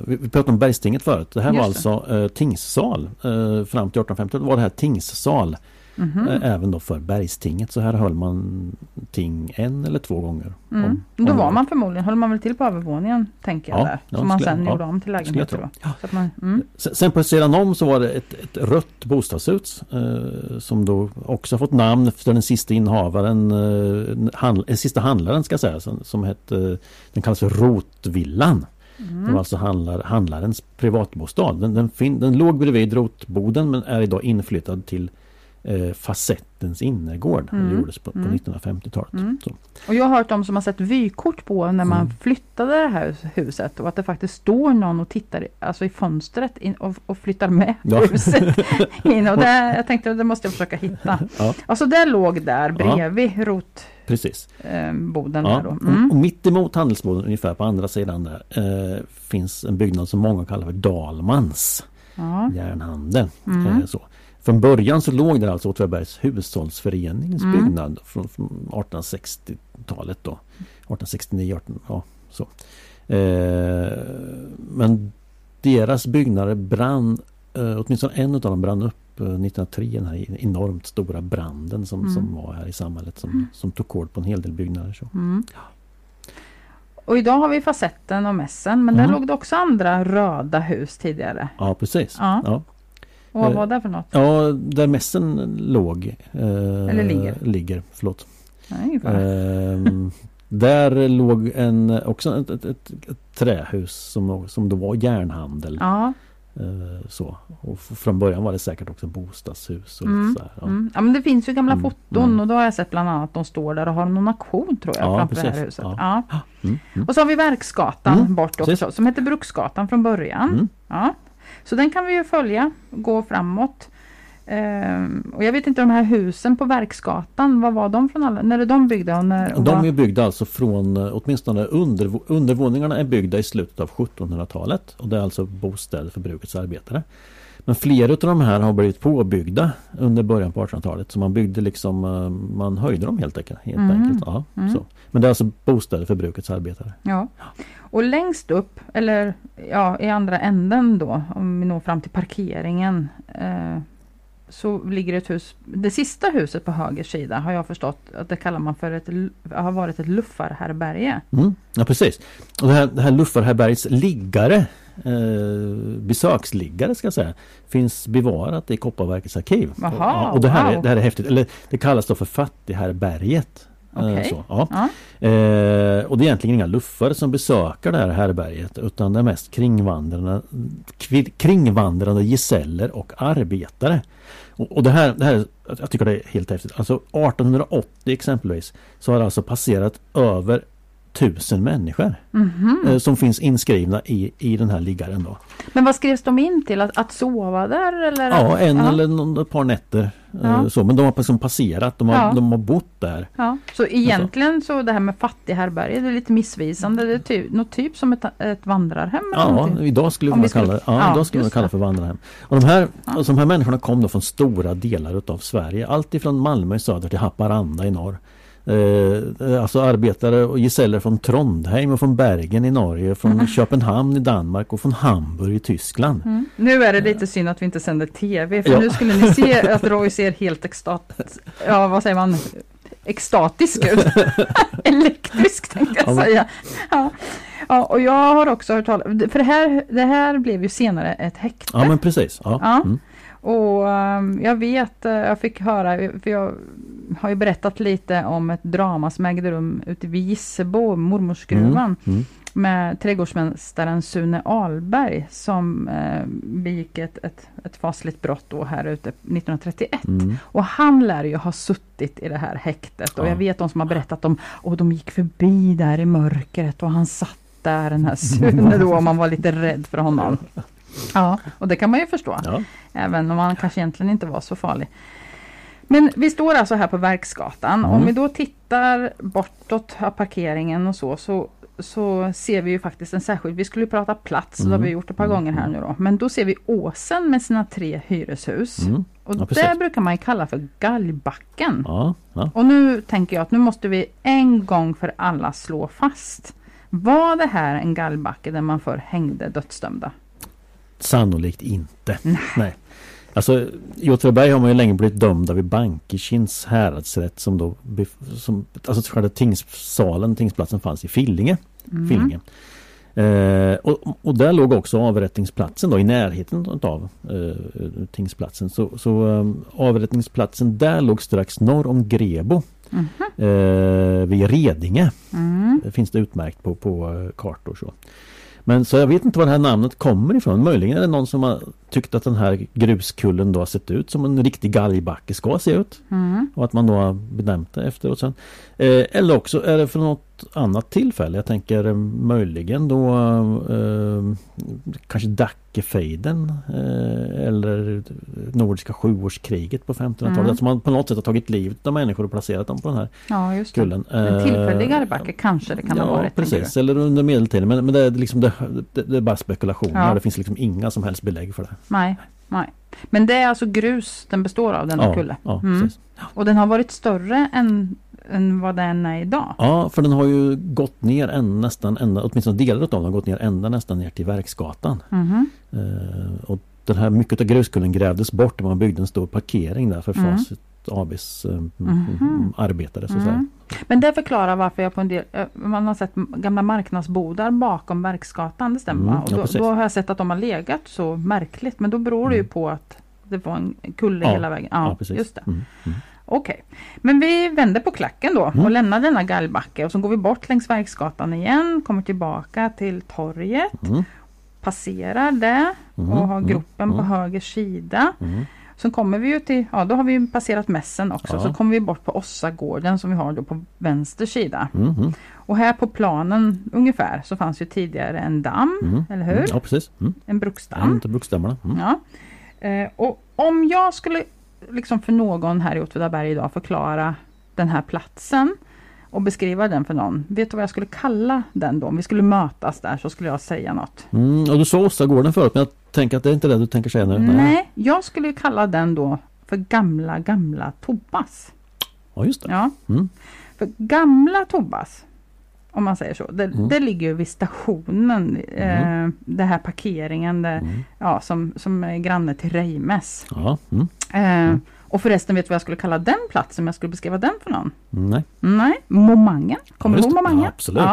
vi, pratade om Bergstinget förut. Det här var Just det. alltså eh, tingssal. Eh, fram till 1850 var det här tingssal. Mhm. Eh, även då för Bergstinget. Så här höll man ting en eller två gånger. Mm. om- Då om var året. man förmodligen, höll man väl till på övervåningen tänker jag Ja, där. ja, som man sen ja, gjorde om till då. Så att man, mm. Sen, sen på sidan om så var det ett, ett rött bostadshus eh, som då också fått namn efter den sista innehavaren, eh, handl, eh, sista handlaren ska jag säga, som, som hette, den kallas för Rotvillan. Mm. Det var alltså handlar, handlarens privatbostad. Den, den, fin, den låg bredvid Rotboden men är idag inflyttad till eh, Facettens innergård. Mm. Det gjordes på, på Mm. 1950-talet. Mm. Så. Och jag har hört de som har sett vykort på när man Mm. flyttade det här huset och att det faktiskt står någon och tittar alltså i fönstret in, och, och flyttar med Ja. huset (laughs) in. Och det, jag tänkte att det måste jag försöka hitta. Ja. Alltså det låg där Ja. bredvid rotboden Precis. eh, Ja, där då. Mm. och mitt emot handelsboden ungefär på andra sidan där eh, finns en byggnad som många kallar för Dalmans Ja. järnhandel. Mm. Eh, så. Från början så låg där alltså Åtvidabergs hushållsförenings Mm. byggnad från, från 1860-talet då. 1869, 18, ja så. Eh, men deras byggnader brann, eh, åtminstone en av dem brann upp eh, 1903, den här enormt stora branden som, Mm. som var här i samhället som, som tog kål på en hel del byggnader. Så. Mm. Och idag har vi facetten och mässen men där Mm. låg det också andra röda hus tidigare. Ja precis. Ja. Ja. Och vad Eh, var det för något? Ja, där mässen låg. Eh, Eller ligger. Ligger, förlåt. Ungefär. Ehm, där låg en, också ett, ett, ett, ett trähus som, som då var järnhandel. Ja, Eh, så. Och från början var det säkert också bostadshus. Och Mm, så här, ja. mm. ja men det finns ju gamla Mm, foton mm. och då har jag sett bland annat att de står där och har någon auktion tror jag Ja, framför det här precis. huset. Ja. Mm, mm. Och så har vi Verksgatan bort också precis. som heter Bruksgatan från början. Ja. Så den kan vi ju följa, gå framåt. Ehm, och jag vet inte de här husen på Verksgatan, vad var de från alla? När är de byggda? Och när, och De är byggda alltså från, eh, åtminstone under, undervåningarna är byggda i slutet av 1700-talet. Och det är alltså bostäder för brukets arbetare. Men flera av de här har blivit påbyggda under början på 1800-talet. Så man byggde liksom, eh, man höjde dem helt enkelt. Helt Mm. enkelt. Ja, Mm. så. Men det är alltså bostäder för brukets arbetare. Ja. Och längst upp, eller ja, i andra änden då, om vi når fram till parkeringen. Eh, så ligger ett hus, det sista huset på höger sida har jag förstått att det kallar man för ett, har varit ett luffarhärberge. Mm. Ja precis. Och det här, det här Luffarhärbärgets liggare, eh, besöksliggare ska jag säga, finns bevarat i Kopparverkets arkiv. Jaha, och, och det, här är, wow. det här är häftigt. Eller det kallas då för Fattighärberget. Eh, Okej. så, ja. Ja. Eh, och det är egentligen inga luffare som besöker det här härberget utan det är mest kringvandrande, kringvandrande gesäller och arbetare. Och, och det här, det här, jag tycker det är helt häftigt. Alltså 1880 exempelvis så har det alltså passerat över tusen människor Mhm. eh, som finns inskrivna i, i den här liggaren då. Men vad skrevs de in till? Att, att sova där eller? Ja, en ja. eller någon, ett par nätter. Eh, Ja. Så, men de har liksom passerat, de har, Ja. de har bott där. Ja, så egentligen så det här med fattighärberge det är lite missvisande. Det är typ, något typ som ett, ett vandrarhem Ja, någonting. idag skulle man skulle- kalla ja, idag skulle man kalla det. för vandrarhem. Och de här, alltså, de här människorna kom då från stora delar utav Sverige. Allt ifrån Malmö i söder till Haparanda i norr. Eh, alltså arbetare och gesäller från Trondheim och från Bergen i Norge, från Mm. Köpenhamn i Danmark och från Hamburg i Tyskland. Mm. Nu är det lite synd att vi inte sänder TV för Ja. nu skulle ni se (laughs) att Roy ser helt extat... Ja vad säger man? Extatisk ut. (laughs) Elektrisk tänkte jag säga. Ja. ja, och jag har också hört talas för det här, det här blev ju senare ett häkte. Ja men precis. Ja. Ja. Mm. Och ehm, jag vet, eh, jag fick höra, för jag har ju berättat lite om ett drama som ägde rum ute vid Gissebo, mormorsgruvan. Mm, mm. Med trädgårdsmästaren Sune Alberg som eh, begick ett, ett, ett fasligt brott då här ute 1931. Mm. Och han lär ju ha suttit i det här häktet. Och Ja. jag vet de som har berättat om, och de gick förbi där i mörkret och han satt där den här Sune då och man var lite rädd för honom. (laughs) Ja, och det kan man ju förstå. Ja. Även om han kanske egentligen inte var så farlig. Men vi står alltså här på Verksgatan. Mm. Om vi då tittar bortåt av parkeringen och så, så så ser vi ju faktiskt en särskild, vi skulle prata plats, och det har vi Mm. gjort ett par gånger här nu då. Men då ser vi Åsen med sina tre hyreshus. Mm. Och Ja, det brukar man kalla för Galgbacken. Ja, ja. Och nu tänker jag att nu måste vi en gång för alla slå fast. Var det här en gallbacke där man förr hängde dödsdömda? Sannolikt inte. Nej. Nej. Alltså i Åtvidaberg har man ju länge blivit dömda vid Bankekins häradsrätt som då som, alltså själva tingssalen, tingsplatsen fanns i Fillinge. Mm. Fillinge. Eh, och, och där låg också avrättningsplatsen då i närheten av eh, tingsplatsen. Så, så eh, avrättningsplatsen där låg strax norr om Grebo. Mhm. Eh, vid Redinge. Mm. Det finns det utmärkt på, på eh, kartor. Så. Men så jag vet inte var det här namnet kommer ifrån. Möjligen är det någon som har tyckt att den här gruskullen då har sett ut som en riktig galgbacke ska se ut. Mm. Och att man då har benämnt det efteråt sen. Eh, eller också är det för något annat tillfälle. Jag tänker eh, möjligen då eh, kanske Dackefejden eh, eller Nordiska sjuårskriget på 1500-talet. Mm. Alltså man på något sätt har tagit livet av människor och placerat dem på den här Ja, just det. kullen. En tillfällig Eh, gallbacke kanske det kan ja, ha varit. precis. Eller under medeltiden. Men, men det, är liksom det, det, det är bara spekulationer. Ja. Det finns liksom inga som helst belägg för det. Nej, nej. Men det är alltså grus den består av, denna Ja, kulle. ja, Mm. Och den har varit större än, än vad den är idag. ja, för den har ju gått ner en, nästan ända, åtminstone delar av den har gått ner ända nästan ner till Verksgatan. Mhm. Eh, och den här mycket av gruskullen grävdes bort och man byggde en stor parkering där för Mm. Facit ABs eh, Mhm. arbetare så. Mm. Men det förklarar varför jag på en del, man har sett gamla marknadsbodar bakom Verksgatan, det stämmer Mm, va? Och ja, då, då har jag sett att de har legat så märkligt, men då beror det ju Mm. på att det var en kulle Ja, hela vägen. Ja, Ja, precis. just det. Mm, mm. Okej, men vi vänder på klacken då Mm. och lämnar denna gallbacke och så går vi bort längs Verksgatan igen, kommer tillbaka till torget, Mm, passerar det mm, och har mm, gropen på mm, höger sida. mm. Så kommer vi ju till, ja då har vi passerat mässen också, Ja. så kommer vi bort på Ossagården som vi har då på vänster sida. Mm, mm, Och här på planen ungefär så fanns ju tidigare en damm, mm, eller hur? mm. Ja precis. Mm. En En bruksdamm. av bruksdammarna. Mm. Ja. Eh, och om jag skulle liksom för någon här i Åtvidaberg idag förklara den här platsen och beskriva den för någon. Vet du vad jag skulle kalla den då? Om vi skulle mötas där så skulle jag säga något. Mm, och du sa Åsagården förut men jag tänker att det är inte det du tänker säga nu. Nej, jag skulle ju kalla den då för gamla, gamla Tobas. Ja just det. Ja. Mm. För gamla Tobas, om man säger så, det, Mm. det ligger ju vid stationen, eh, det här parkeringen där, Mm. ja, som, som är granne till Reimes. Ja. Mm. Eh, Och förresten, vet du vad jag skulle kalla den platsen om jag skulle beskriva den för någon? Nej. Nej, Momangen. Kommer Ja, du ihåg. Momangen? Ja, absolut.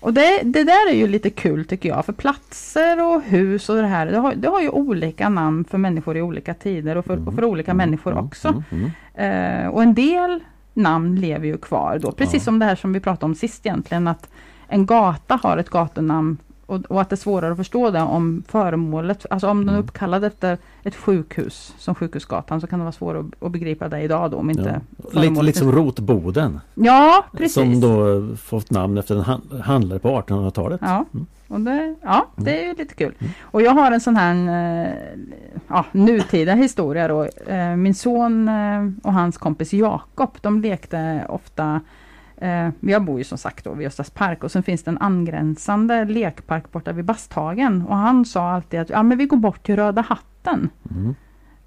Och det, det där är ju lite kul tycker jag, för platser och hus och det här, det har, det har ju olika namn för människor i olika tider och för, och för olika människor Mm, också. mm, mm. Eh, och en del namn lever ju kvar då, precis Ja. som det här som vi pratade om sist egentligen, att en gata har ett gatunamn och, och att det är svårare att förstå det om föremålet, alltså om den är Mm. uppkallad efter ett sjukhus, som Sjukhusgatan, så kan det vara svårt att, att begripa det idag då om inte Ja. Lite, föremålet lite som finns- Rotboden. Ja, precis. Som då fått namn efter en han- handlare på 1800-talet. Ja, Mm. och det, ja, det är ju lite kul. Och jag har en sån här eh, ja, nutida historia då. Eh, Min son eh, och hans kompis Jakob, de lekte ofta eh, jag bor ju som sagt då vid Östas park och sen finns det en angränsande lekpark borta vid Basthagen. Och han sa alltid att ja, men vi går bort till Röda hatten. Mm.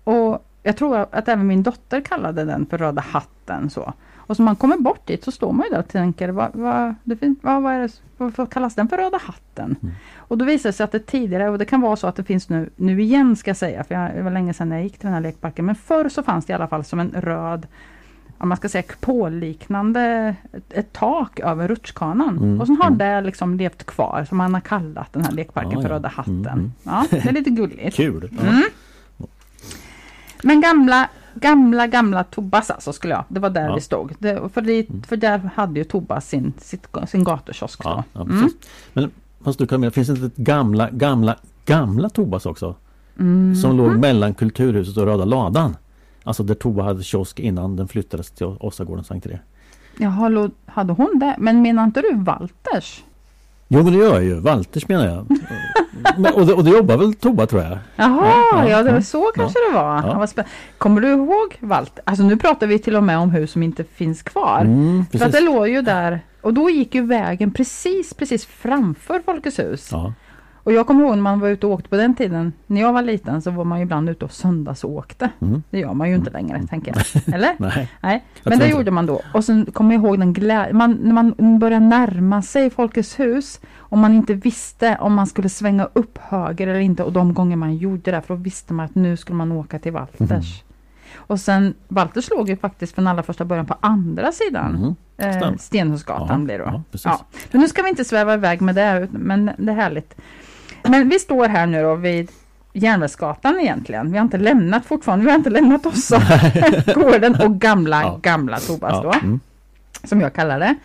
Och jag tror att även min dotter kallade den för Röda hatten. Så. Och så man kommer bort dit så står man ju där och tänker, vad, vad, finns, vad, vad, är det, varför kallas den för Röda hatten? Mm. Och då visar det sig att det tidigare, och det kan vara så att det finns nu, nu igen ska jag säga, för jag, det var länge sedan jag gick till den här lekparken, men förr så fanns det i alla fall som en röd om man ska säga kupolliknande ett, tak över rutschkanan. Mm, Och sen har mm. det liksom levt kvar, som man har kallat den här lekparken Ja, för ja. Röda hatten. Mm, mm. Ja, det är lite gulligt. (laughs) Kul! Ja. Mm. Men gamla Gamla, gamla Tobas alltså skulle jag. Det var där Ja. vi stod. Det, för, det, Mm. för där hade ju Tobas sin, sitt, sin gatukiosk. Ja, ja. Men fast du Camilla, finns det inte ett gamla, gamla, gamla Tobas också? Som låg mellan Kulturhuset och Röda Ladan. Alltså där Toba hade kiosk innan den flyttades till Åsagårdens entré. Jaha, hade hon det? Men menar inte du Walters? Jo men det gör jag ju. Walters menar jag. (laughs) men, och, det, och det jobbar väl Toba tror jag? Jaha, Ja, ja, ja, det var ja. så kanske det var. Ja. Ja. spä- Kommer du ihåg Walter? Alltså nu pratar vi till och med om hus som inte finns kvar. Mm, För att det låg ju där och då gick ju vägen precis, precis framför Folkets hus. Ja. Och jag kommer ihåg när man var ute och åkte på den tiden. När jag var liten så var man ju ibland ute och söndagsåkte. Mm. Det gör man ju inte längre, tänker jag. Eller? (laughs) Nej. Nej, men det inte gjorde man då. Och sen kommer jag ihåg den glädje, man, när man började närma sig Folkets hus och man inte visste om man skulle svänga upp höger eller inte och de gånger man gjorde det för då visste man att nu skulle man åka till Walters. Mhm. Och sen, Walters låg ju faktiskt från allra första början på andra sidan. Mhm. Eh. Stenhusgatan Ja, blir då. ja. Ja. Men nu ska vi inte sväva iväg med det, men det är härligt. Men vi står här nu då vid Järnvägsgatan egentligen. Vi har inte lämnat fortfarande, vi har inte lämnat oss (laughs) gården och gamla, Ja. gamla Tobas då, Ja. Mm. som jag kallar det.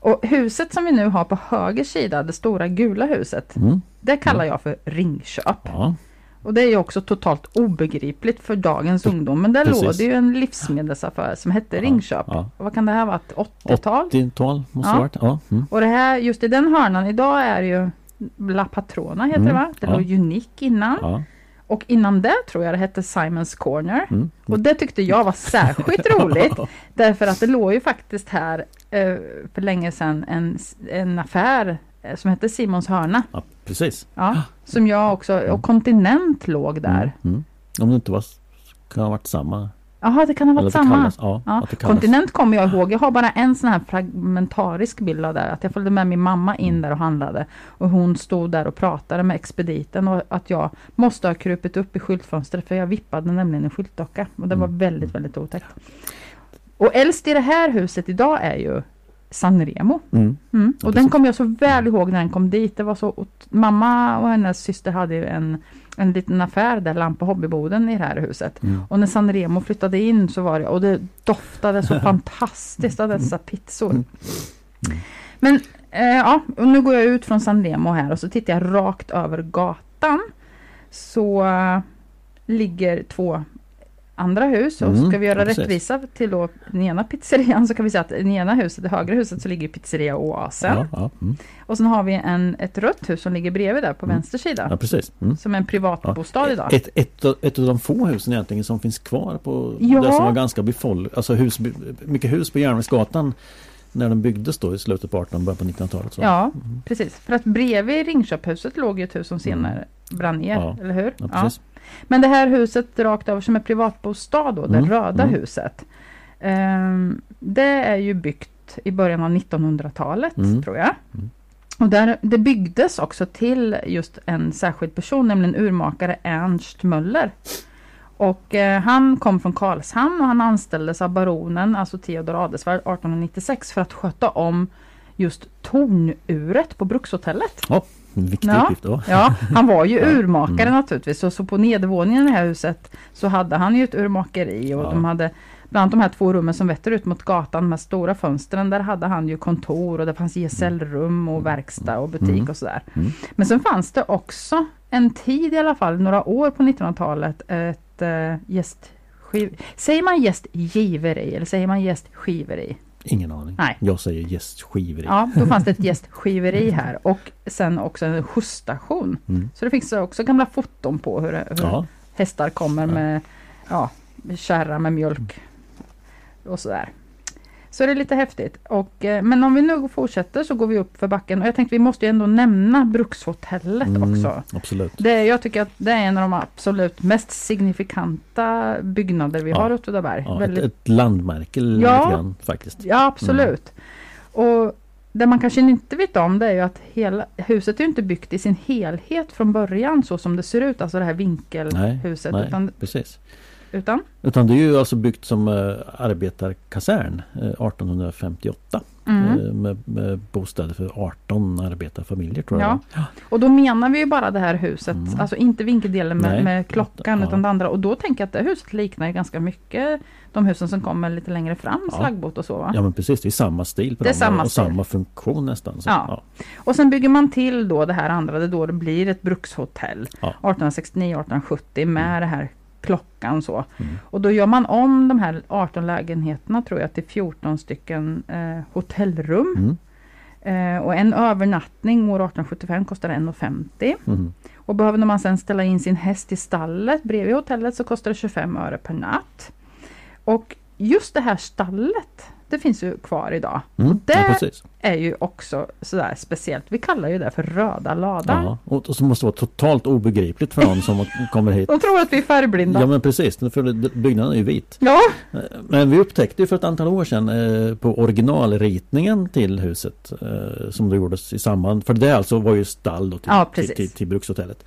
Och huset som vi nu har på höger sida, det stora gula huset, Mm. det kallar jag för Ringköp. Ja. Och det är ju också totalt obegripligt för dagens ungdom. Men där Precis. låg det ju en livsmedelsaffär som hette Ringköp. Ja. Och vad kan det här vara? Ett 80-tal? 80-tal måste Ja. varit. Ja. Mm. Och det här, just i den hörnan idag är det ju La Patrona heter det Mm, va? Det ja. låg Unique innan. Ja. Och innan det tror jag det hette Simons Corner. Mm. Och det tyckte jag var särskilt (laughs) roligt. Därför att det låg ju faktiskt här eh, för länge sedan en, en affär eh, som hette Simons hörna. ja, precis. Ja, som jag också, och Continent låg där. Mm. Mm. Om det inte var kan ha varit samma. Jaha, det kan ha varit samma. kallas, ja, Ja. Kontinent kommer jag ihåg. Jag har bara en sån här fragmentarisk bild av det. Att jag följde med min mamma in Mm. där och handlade. Och hon stod där och pratade med expediten. Och att jag måste ha krupit upp i skyltfönstret. För jag vippade nämligen en skyltdocka. Och det var Mm. väldigt, väldigt otäckt. Och äldst i det här huset idag är ju Sanremo. Mm. Mm. Ja, Och den precis. kommer jag så väl ihåg när den kom dit. Det var så, mamma och hennes syster hade ju en, en liten affär där, Lampa Hobbyboden i det här huset. Mm. Och när Sanremo flyttade in så var det, och det doftade så (laughs) fantastiskt av dessa pizzor. Mm. Men eh, ja, och nu går jag ut från Sanremo här och så tittar jag rakt över gatan. Så eh, ligger två andra hus och Mm, ska vi göra ja, precis. rättvisa till då den ena pizzerian så kan vi säga att i det ena huset, det högra huset, så ligger pizzeria Oasen. Ja, ja, mm. Och sen har vi en, ett rött hus som ligger bredvid där på Mm. vänster sida. ja precis. Mm. Som en privatbostad idag. Ett, ett, av- ett av de få husen egentligen som finns kvar på Ja. det som var ganska befolk, alltså hus, mycket hus på Järnvägsgatan när den byggdes då i slutet på 1800 början på 1900-talet. Så. Ja, precis. För att bredvid Ringköphuset låg ett hus som senare brann ner, Mm. Ja. eller hur? Ja, precis. Men det här huset rakt över som är privatbostad då, det Mm, röda mm. huset. ehm, det är ju byggt i början av 1900-talet Mm. tror jag. Mm. Och där, det byggdes också till just en särskild person, nämligen urmakare Ernst Möller. Och eh, han kom från Karlshamn och han anställdes av baronen, alltså Theodor Adelswärd 1896 för att sköta om just tornuret på Brukshotellet. Viktig Ja. uppgift då. Ja, han var ju (laughs) Ja. urmakare Mm. naturligtvis. Så, så på nedervåningen i det här huset så hade han ju ett urmakeri och Ja. de hade Bland annat de här två rummen som vetter ut mot gatan med stora fönstren. Där hade han ju kontor och det fanns gesällrum och verkstad och butik Mm. och sådär. Mm. Men sen fanns det också en tid i alla fall, några år på 1900-talet, ett äh, gästskiv... Säger man gästgiveri eller säger man gästskiveri? Ingen aning. Nej. Jag säger gästskiveri. Ja, då fanns det ett (laughs) gästskiveri här och sen också en skjutsstation. Mm. Så det finns också gamla foton på hur, hur Ja. hästar kommer med ja, kärra med mjölk och sådär. Så det är lite häftigt. Och, eh, men om vi nu fortsätter så går vi upp för backen och jag tänkte vi måste ju ändå nämna Brukshotellet Mm, också. Absolut. Det, jag tycker att det är en av de absolut mest signifikanta byggnader vi Ja. har i Åtvidaberg. Ja, ett, Väldigt- ett landmärke lite Ja. grann faktiskt. Ja, absolut. Och det man kanske inte vet om det är ju att hela huset är inte byggt i sin helhet från början så som det ser ut, alltså det här vinkelhuset. Nej, utan, precis. Utan? Utan det är ju alltså byggt som uh, arbetarkasern eh, 1858. Mm. eh, med, med bostäder för 18 arbetarfamiljer tror jag. Ja. Och då menar vi ju bara det här huset, Mm. alltså inte vinkeldelen med, Nej. med klockan Ja. utan det andra. Och då tänker jag att det huset liknar ganska mycket de husen som kommer lite längre fram, Ja. slaggbåt och så va? Ja men precis, det är samma stil på Det är samma och stil. samma funktion nästan. Så, Ja. Och sen bygger man till då det här andra, det då det blir ett brukshotell. Ja. 1869-1870 med det här klockan så. Mm. Och då gör man om de här 18 lägenheterna tror jag till 14 stycken eh, hotellrum. Mm. Eh, och en övernattning år 1875 kostar 1,50. Mm. Och behöver man sen ställa in sin häst i stallet bredvid hotellet så kostar det 25 öre per natt. Och just det här stallet, det finns ju kvar idag. Mm. Och Ja, det precis. är ju också sådär speciellt. Vi kallar ju det för röda ladan. Ja. Och, och så måste det vara totalt obegripligt för någon som (laughs) kommer hit. De tror att vi är färgblinda. Ja men precis, för det- byggnaden är ju vit. Ja, Men vi upptäckte ju för ett antal år sedan eh, på originalritningen till huset eh, som då gjordes i samband, för det alltså var ju stall då till, Ja, till, till, till brukshotellet.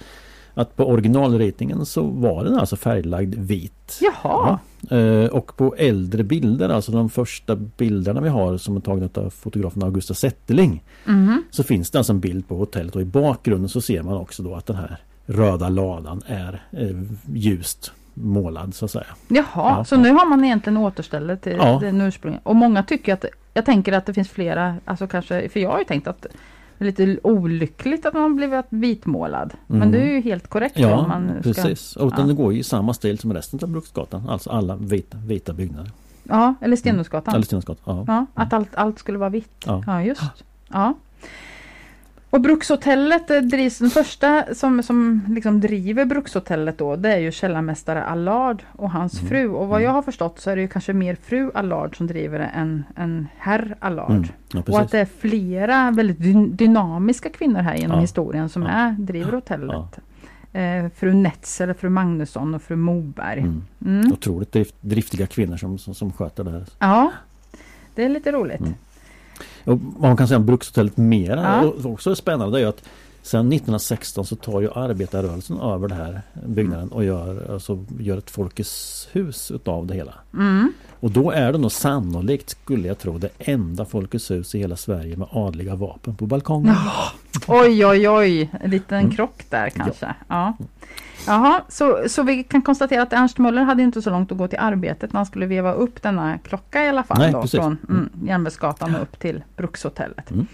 Att på originalritningen så var den alltså färglagd vit. jaha. Eh, och på äldre bilder, alltså de första bilderna vi har som är tagna av fotografen Augusta Zetterling. Mhm. Så finns det alltså en bild på hotellet och i bakgrunden så ser man också då att den här röda ladan är eh, ljust målad så att säga. Jaha, Ja, så ja. nu har man egentligen återställt till Ja. den ursprungliga. Och många tycker att, jag tänker att det finns flera, alltså kanske, för jag har ju tänkt att lite olyckligt att man blivit vitmålad. Men Mm. det är ju helt korrekt om Ja, man ska... precis. Och ja. den går ju i samma stil som resten av Bruksgatan. Alltså alla vita, vita byggnader. Ja, eller. Eller Stenhusgatan. Ja. Ja, att allt, allt skulle vara vitt. Ja. Ja, just. Ja. Och Brukshotellet eh, drivs, den första som, som liksom driver Brukshotellet då, det är ju källarmästare Allard och hans Mm. fru. Och vad Mm. jag har förstått så är det ju kanske mer fru Allard som driver det än, än herr Allard. Mm. Ja, Och att det är flera väldigt dy- dynamiska kvinnor här genom Ja. historien som Ja. är, driver hotellet. Eh, fru Netzer, fru Magnusson och fru Moberg. Mm. Mm. Otroligt drift, driftiga kvinnor som, som, som sköter det här. Ja, det är lite roligt. Och man kan säga om Brukshotellet mera Ja. och också är spännande är ju att Sen 1916 så tar ju arbetarrörelsen över det här byggnaden och gör, alltså, gör ett Folkets hus utav det hela. Mm. Och då är det nog sannolikt, skulle jag tro, det enda Folkets hus i hela Sverige med adliga vapen på balkongen. Oj, oj, oj, en liten Mm. krock där kanske. Ja. Jaha, så, så vi kan konstatera att Ernst Möller hade inte så långt att gå till arbetet när han skulle veva upp denna klocka i alla fall. Nej, då, precis. från mm, Järnvägsgatan och upp till Brukshotellet. Mm.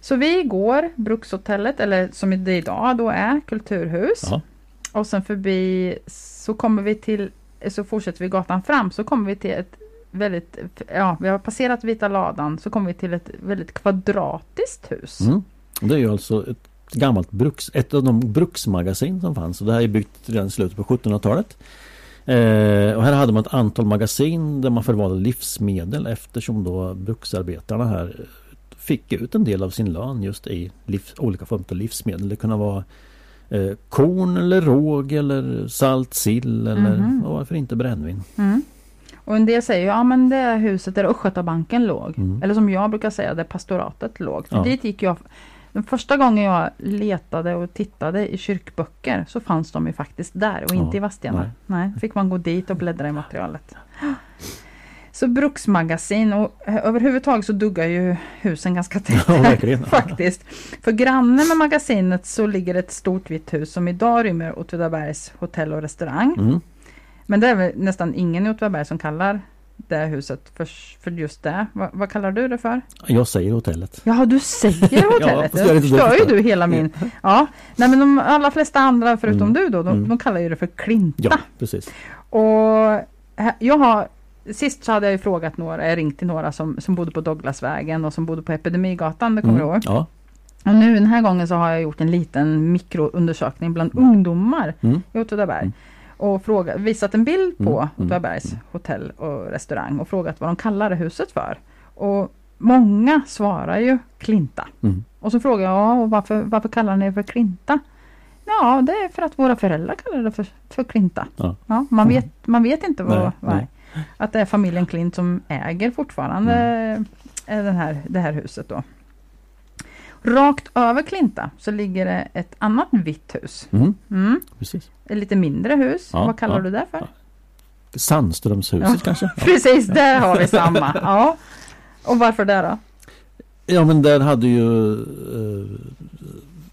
Så vi går Brukshotellet, eller som det idag då är, Kulturhus. Ja. Och sen förbi så kommer vi till, så fortsätter vi gatan fram så kommer vi till ett väldigt, ja vi har passerat Vita ladan så kommer vi till ett väldigt kvadratiskt hus. Mm. Det är ju alltså ett gammalt bruks, ett av de bruksmagasin som fanns. Och det här är byggt redan i slutet på 1700-talet. Eh, och här hade man ett antal magasin där man förvarade livsmedel eftersom då bruksarbetarna här fick ut en del av sin lön just i liv, olika former av livsmedel. Det kunde vara eh, korn eller råg eller salt sill eller Mhm. och varför inte brännvin. Mm. Och en del säger ja men det är huset där Östgötabanken låg. Mm. Eller som jag brukar säga där pastoratet låg. För Ja. dit gick jag den första gången jag letade och tittade i kyrkböcker så fanns de ju faktiskt där och inte Ja, i Vadstena. nej. Nej. fick man gå dit och bläddra i materialet. (gasps) Så bruksmagasin och eh, överhuvudtaget så duggar ju husen ganska tätt (laughs) Ja, (laughs) faktiskt. För granne med magasinet så ligger ett stort vitt hus som idag rymmer Åtvidabergs hotell och restaurang. Mm. Men det är väl nästan ingen i Åtvidaberg som kallar det huset för, för just det. Va, vad kallar du det för? Jag säger hotellet. Jaha, du säger (laughs) hotellet. är det förstör ju du hela min... Ja, nej men de allra flesta andra förutom Mm. du då, de, Mm. de kallar ju det för Klinta. Ja, precis. Och här- jag har Sist så hade jag ju frågat några, jag ringt till några som, som bodde på Douglasvägen och som bodde på Epidemigatan, det kommer du Mm. ihåg? Ja. Och nu den här gången så har jag gjort en liten mikroundersökning bland ungdomar Mm. i Åtvidaberg. Mm. Och fråga, visat en bild på Mm, mm, Åtvidabergs mm. hotell och restaurang och frågat vad de kallar det huset för. Och många svarar ju Klinta. Mm. Och så frågar jag, ja, och varför, varför kallar ni det för Klinta? Ja, det är för att våra föräldrar kallar det för, för Klinta. Ja. man, vet, man vet inte vad, Nej, vad nej. Att det är familjen Klint som äger fortfarande Mm. eh, den här, det här huset då. Rakt över Klinta så ligger det ett annat vitt hus. Mm. Mm. Precis. Ett lite mindre hus. Ja, Vad kallar ja, du det för? ja. Sandströmshuset kanske? (laughs) Precis, där har vi samma. Ja. Och varför det då? Ja men där hade ju eh,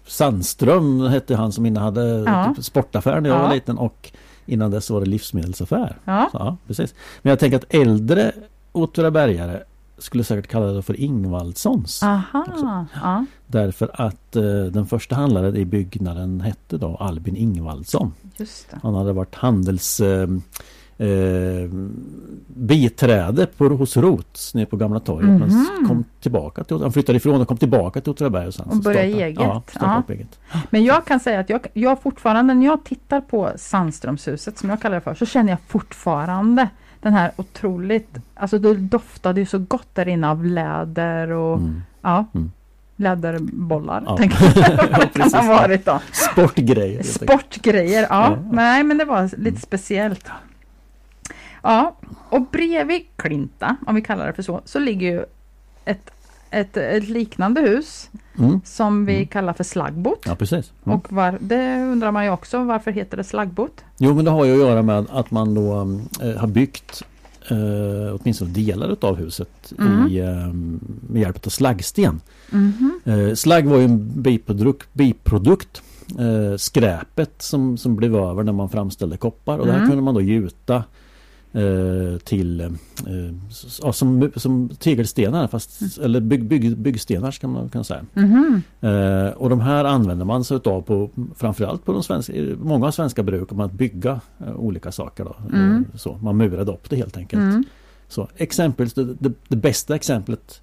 Sandström hette han som innehade Ja. typ sportaffär när jag Ja. var liten och innan dess var det livsmedelsaffär. Ja. Så, ja, precis. Men jag tänker att äldre Åtvidabergare skulle säkert kalla det för Ingvaldssons. Aha. Ja. Därför att eh, den första handlaren i byggnaden hette då Albin Ingvaldsson. Han hade varit handels eh, eh, biträde på, hos Rots nere på Gamla torget. Men Mhm. s- kom tillbaka till, han flyttade ifrån och kom tillbaka till Åtvidaberg. Och, Och började startade- eget. Ja, upp eget. Men jag kan säga att jag, jag fortfarande, när jag tittar på Sandströmshuset som jag kallar det för, så känner jag fortfarande den här otroligt, alltså det doftade ju så gott där inne av läder och Mm. ja, Mm. läderbollar. Ja. Tänker jag. Kan ha varit då? Sportgrejer. Sportgrejer, ja. Ja. Nej men det var lite speciellt. Ja, och bredvid Klinta, om vi kallar det för så, så ligger ju ett, ett, ett liknande hus Mm. som vi Mm. kallar för slaggbot. Ja precis. Mm. Och var, det undrar man ju också, varför heter det slaggbot? Jo men det har ju att göra med att man då eh, har byggt eh, åtminstone delar utav huset Mm. i, eh, med hjälp av slaggsten. Mhm. Eh, slagg var ju en biprodukt, biprodukt skräpet som, som blev över när man framställde koppar och det här Mm. kunde man då gjuta till eh, ja, som, som tegelstenar fast, eller bygg, bygg, byggstenar ska man kunna säga. Mhm. Eh, och de här använder man sig utav på framförallt på de svenska, många svenska bruk om att bygga eh, olika saker. Då. Mm. Eh, så, man murade upp det helt enkelt. Mm. Så, exempel, det, det, det bästa exemplet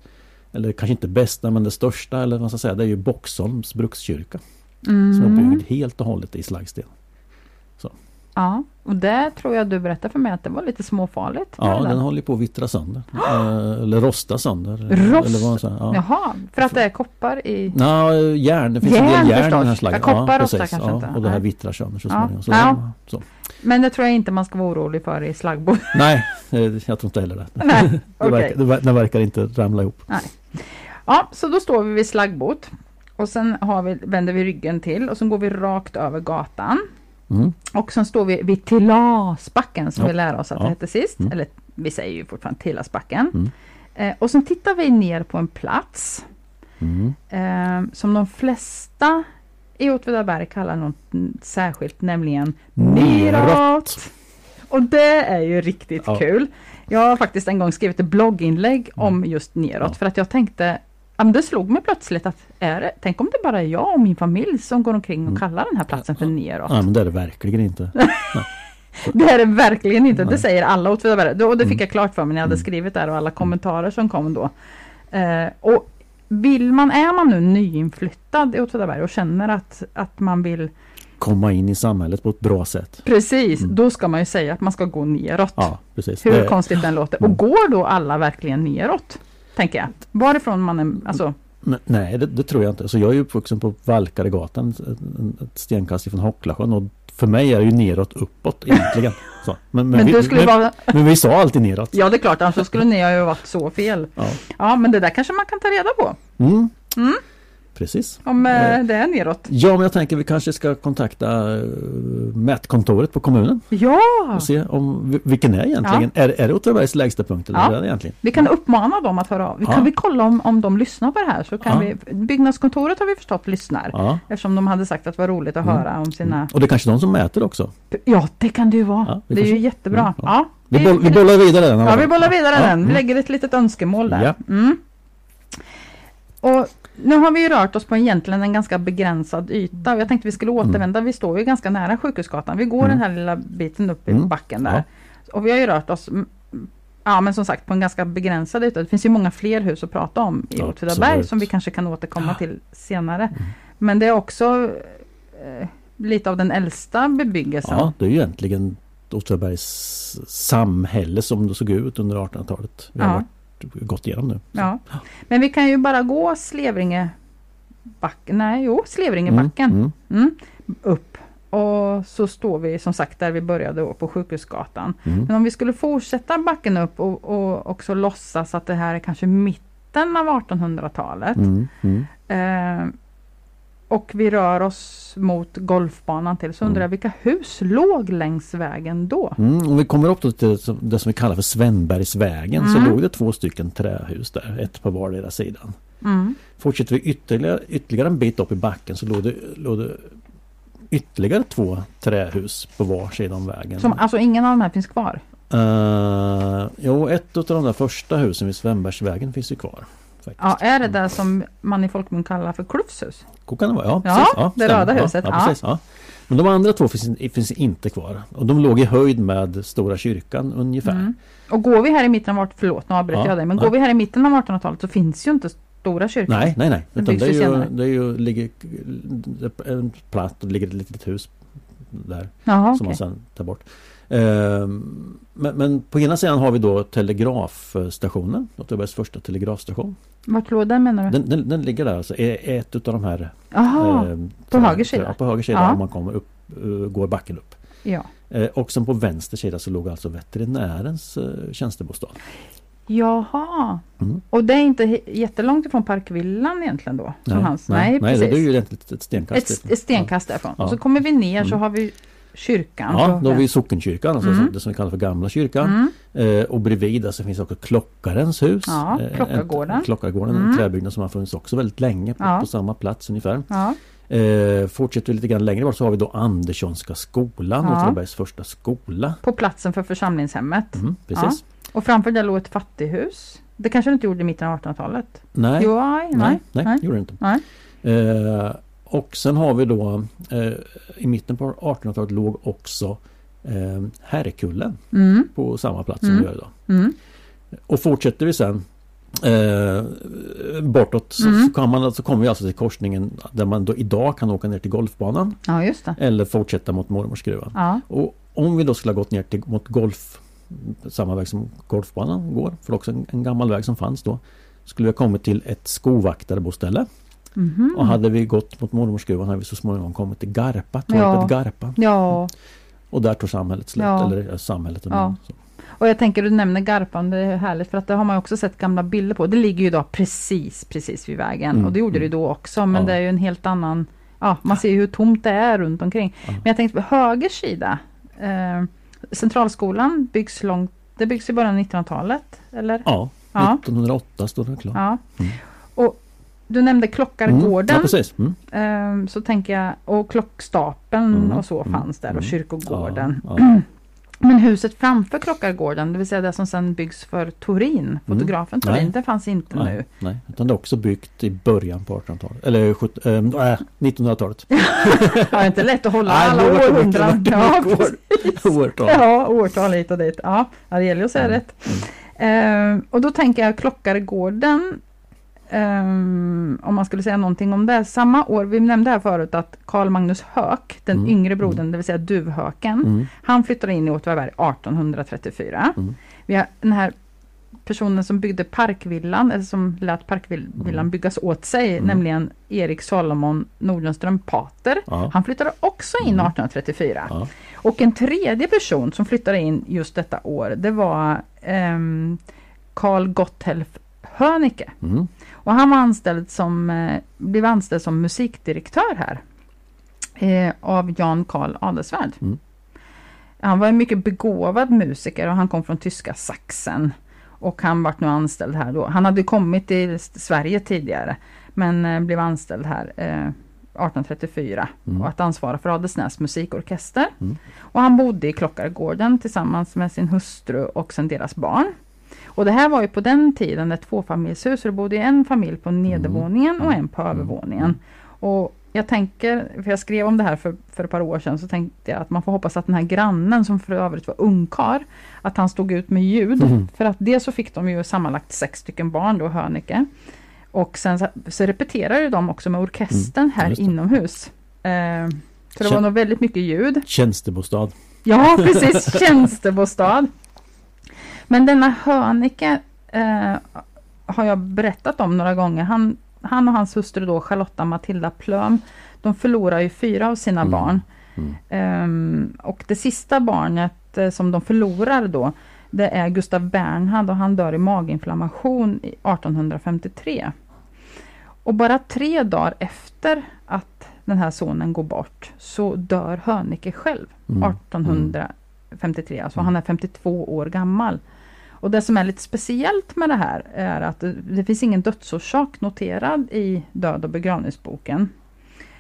eller kanske inte bästa men det största eller vad man ska säga det är ju Boxholms brukskyrka. Som är Mm. byggd helt och hållet i slaggsten. Ja, och det tror jag du berättade för mig att det var lite småfarligt. Ja, det. den håller på att vittra sönder. Eh, eller rosta sönder. Rost? Eller vad säger. Ja. Jaha, för att det är koppar i... Nå, järn, det finns Järn en del järn i förstås. den här slaggen. Ja, koppar precis. rostar kanske ja, inte. Och det här Nej. vittrar sönder så Ja. småningom. Så, Ja. så. Men det tror jag inte man ska vara orolig för i slaggbot. (laughs) Nej, eh, jag tror inte heller det. Nej, (laughs) Det, verkar, det, det verkar inte ramla ihop. Ja, så då står vi vid slaggbot. Och sen har vi, vänder vi ryggen till och så går vi rakt över gatan. Mm. Och sen står vi vid Tillasbacken som Ja. vi lär oss att det Ja. hette sist. Mm. Eller vi säger ju fortfarande Tillasbacken. Mm. Eh, och sen tittar vi ner på en plats Mm. eh, som de flesta i Åtvidaberg kallar något särskilt, nämligen. Neråt. Och det är ju riktigt Ja. kul. Jag har faktiskt en gång skrivit ett blogginlägg om just Neråt Mm. För att jag tänkte men det slog mig plötsligt att är det, tänk om det bara är jag och min familj som går omkring och Mm. kallar den här platsen för Neråt. Nej, men det är det verkligen inte. (laughs) Det är det verkligen inte. Det säger alla Åtvidaberg. Och det fick Mm. jag klart för mig när jag hade Mm. skrivit där och alla kommentarer som kom då. Eh, och vill man, är man nu nyinflyttad i Åtvidaberg och känner att, att man vill Komma in i samhället på ett bra sätt. Precis, Mm. då ska man ju säga att man ska gå neråt. Ja, precis. Hur Det- konstigt den låter. Och går då alla verkligen neråt? Tänker jag. Varifrån man är, alltså. Nej, det, det tror jag inte. Så jag är uppvuxen på Valkaregatan, ett, stenkast ifrån Hocklasjön. Och för mig är det ju neråt uppåt egentligen. Så. Men, men, Men vi, du skulle men, vara, men vi sa alltid neråt. ja det är klart, annars skulle ni ha ju varit så fel. Ja. Ja, men det där kanske man kan ta reda på. Mm. Mm. Precis. Om Ja. eh, det är neråt. Ja, men jag tänker vi kanske ska kontakta uh, mätkontoret på kommunen Ja! och se om vi- vilken är egentligen. Är, är det Åtvidabergs lägsta punkt eller Ja. är det egentligen? Vi kan uppmana dem att höra av. Ja. Kan vi kolla om, om de lyssnar på det här? Så kan Ja. vi, byggnadskontoret har vi förstått lyssnar. Ja. Eftersom de hade sagt att det var roligt att Mm. höra om sina... Och det är kanske de som mäter också. Ja, det kan det ju vara. Ja, vi det är får ju jättebra. Mm, Ja. ja. Vi, boll, vi vi- bollar vidare den. Ja, vi bollar vidare Ja, den. Vi mm. lägger ett litet önskemål där. Ja. Mm. Och nu har vi ju rört oss på egentligen en ganska begränsad yta. Och Jag tänkte vi skulle återvända. Vi står ju ganska nära Sjukhusgatan. Vi går Mm. den här lilla biten upp i Mm. backen där. Och vi har ju rört oss mm, Ja men som sagt på en ganska begränsad yta. Det finns ju många fler hus att prata om i Ja, Åtvidaberg som vi kanske kan återkomma till senare. Mm. Men det är också eh, lite av den äldsta bebyggelsen. Ja, det är ju egentligen Åtvidabergs samhälle som det såg ut under 1800-talet. Vi har Ja. Gått igenom nu. Ja. Men vi kan ju bara gå Slevringebacken, nej jo Slevringebacken Mm, mm, upp. Och så står vi som sagt där vi började då, på Sjukhusgatan. mm, Men om vi skulle fortsätta backen upp och, och också låtsas att det här är kanske mitten av 1800-talet. mm, mm. Eh, och vi rör oss mot golfbanan till. Så undrar jag vilka hus låg längs vägen då? Mm, om vi kommer upp till det som vi kallar för Svenbergsvägen så Mm. låg det två stycken trähus där, ett på vardera sidan. Mm. Fortsätter vi ytterligare, ytterligare en bit upp i backen så låg det, låg det ytterligare två trähus på var sida om vägen. Som, alltså ingen av de här finns kvar? Uh, jo, ett av de där första husen vid Svenbergsvägen finns ju kvar. Faktiskt. Ja, är det där som man i folkmun kallar för Klufshus? Kan det vara? Ja, precis. ja det röda huset. Ja, Ja. precis, ja. Men de andra två finns, finns inte kvar. Och de låg i höjd med Stora kyrkan ungefär. Mm. Och går vi här i mitten av 1800 förlåt nu avbröt Ja, jag dig, men ja. går vi här i mitten av 1800-talet så finns ju inte Stora kyrkan. Nej, nej, nej. Utan det är ju det är ju ligger en platt och det ligger ett litet hus där Jaha, som man okej. sen tar bort. Ehm, men, men på ena sidan har vi då telegrafstationen, Åtvidabergs första telegrafstation. Vart låg den menar du? Den, den, den ligger där alltså, är ett utav de här Jaha, ehm, på höger sida? Ja, på höger sida Ja. om man kommer upp, eh, går backen upp. ja. Eh, och sen på vänster sida så låg alltså veterinärens eh, tjänstebostad. Jaha. Mm. Och det är inte jättelångt ifrån Parkvillan egentligen då? Som hans. Nej, nej, precis. det är ju ett, ett stenkast. ett, ett stenkast därifrån. Ja. Och så kommer vi ner så Mm. har vi kyrkan. Ja, då har vi sockenkyrkan, alltså Mm. det som vi kallar för gamla kyrkan. Mm. Eh, och bredvid där så finns också klockarens hus. Ja, Eh, Klockargården. En, klockargården, Mm. en träbyggnad som har funnits också väldigt länge på, Ja. på samma plats ungefär. Ja. Eh, fortsätter vi lite grann längre bort så har vi då Anderssonska skolan, Ja. Åtvidabergs första skola. På platsen för församlingshemmet. Mm, precis. Och framför där låg ett fattighus. Det kanske du inte gjorde i mitten av 1800-talet? Nej, Jo, nej, nej, nej. nej, gjorde det inte. Nej. Eh, och sen har vi då eh, i mitten på 1800-talet låg också eh, Herrekullen Mm. på samma plats Mm. som vi gör idag. Mm. Och fortsätter vi sen eh, bortåt så, Mm. så, kan man, så kommer vi alltså till korsningen där man då idag kan åka ner till golfbanan Ja, eller fortsätta mot Mormorsskruvan. Ja. Och om vi då skulle ha gått ner till, mot golf samma väg som golfbanan går, för det är också en, en gammal väg som fanns då, skulle vi ha kommit till ett skovaktarboställle. Mhm. Och hade vi gått mot Mormorsskruvan hade vi så småningom kommit till Garpa, torpet Ja. Garpa. Ja, Och där tog samhället slut, Ja. eller samhället. och Ja. och jag tänker du nämner Garpan, det är härligt för att det har man också sett gamla bilder på. Det ligger ju idag precis, precis vid vägen Mm, och det gjorde det mm. då också men Ja. det är ju en helt annan Ja, man ser ju hur tomt det är runt omkring. Ja. Men jag tänkte på höger sida eh, Centralskolan byggs långt, det byggs i början av 1900-talet eller? Ja, Ja. 1908 står det klart. Ja. Mm. Och du nämnde Mm, Klockargården. Ja, precis. Mm. Ehm, så tänker jag, och klockstapeln Mm, och så mm, fanns där och mm. kyrkogården. Ja, ja. (clears throat) Men huset framför Klockargården, det vill säga det som sen byggs för Torin, fotografen Torin, Mm. Nej. det fanns inte Nej, nu. nej, utan det är också byggt i början på 1800-talet. Eller ähm, äh, 1900-talet. (laughs) Ja, inte lätt att hålla Nej, alla det århundraden. det Ja, precis. Årtal. Ja, årtal hit och dit. Ja, ja, det gäller ju att säga Mm. rätt. Ehm, och då tänker jag Klockargården, ehm, om man skulle säga någonting om det. Samma år, vi nämnde här förut att Karl Magnus Höök, den Mm, yngre brodern, det vill säga duvhöken, Mm. han flyttade in i Åtvidaberg 1834. Mm. Vi har den här personen som byggde Parkvillan, eller som lät Parkvillan Mm. byggas åt sig, Mm. nämligen Erik Salomon Nordenström Pater. Ja. Han flyttade också in Mm. 1834. Ja. Och en tredje person som flyttade in just detta år, det var ehm, Carl Gotthelf Hönicke. Och han var anställd som, eh, blev anställd som musikdirektör här. Eh, av Jan Karl Adelsvärd. Mm. Han var en mycket begåvad musiker och han kom från tyska Sachsen. Och han vart nu anställd här då. Han hade kommit till Sverige tidigare. Men eh, blev anställd här eh, 1834. Mm. Och att ansvara för Adelsnäs musikorkester. Mm. Och han bodde i Klockargården tillsammans med sin hustru och sen deras barn. Och det här var ju på den tiden ett tvåfamiljshus. Så det bodde en familj på nedervåningen och en på Mm. övervåningen. Och jag tänker, för jag skrev om det här för, för ett par år sedan, så tänkte jag att man får hoppas att den här grannen som för övrigt var ungkar, att han stod ut med ljud. Mm. För att det så fick de ju sammanlagt sex stycken barn då, Hönike. Och sen så, så repeterade de också med orkestern Mm, här inomhus. Eh, så det Kä- var nog väldigt mycket ljud. Tjänstebostad. Ja, (laughs) precis. Tjänstebostad. Men denna Hönike eh, har jag berättat om några gånger. Han, han och hans hustru då, Charlotta Matilda Plöm, de förlorar ju fyra av sina Mm. barn. Mm. Ehm, och det sista barnet eh, som de förlorar då, det är Gustav Bernhard och han dör i maginflammation i 1853. Och bara tre dagar efter att den här sonen går bort så dör Hönike själv. Mm. 1853, alltså han är 52 år gammal. Och det som är lite speciellt med det här är att det, det finns ingen dödsorsak noterad i död och begravningsboken.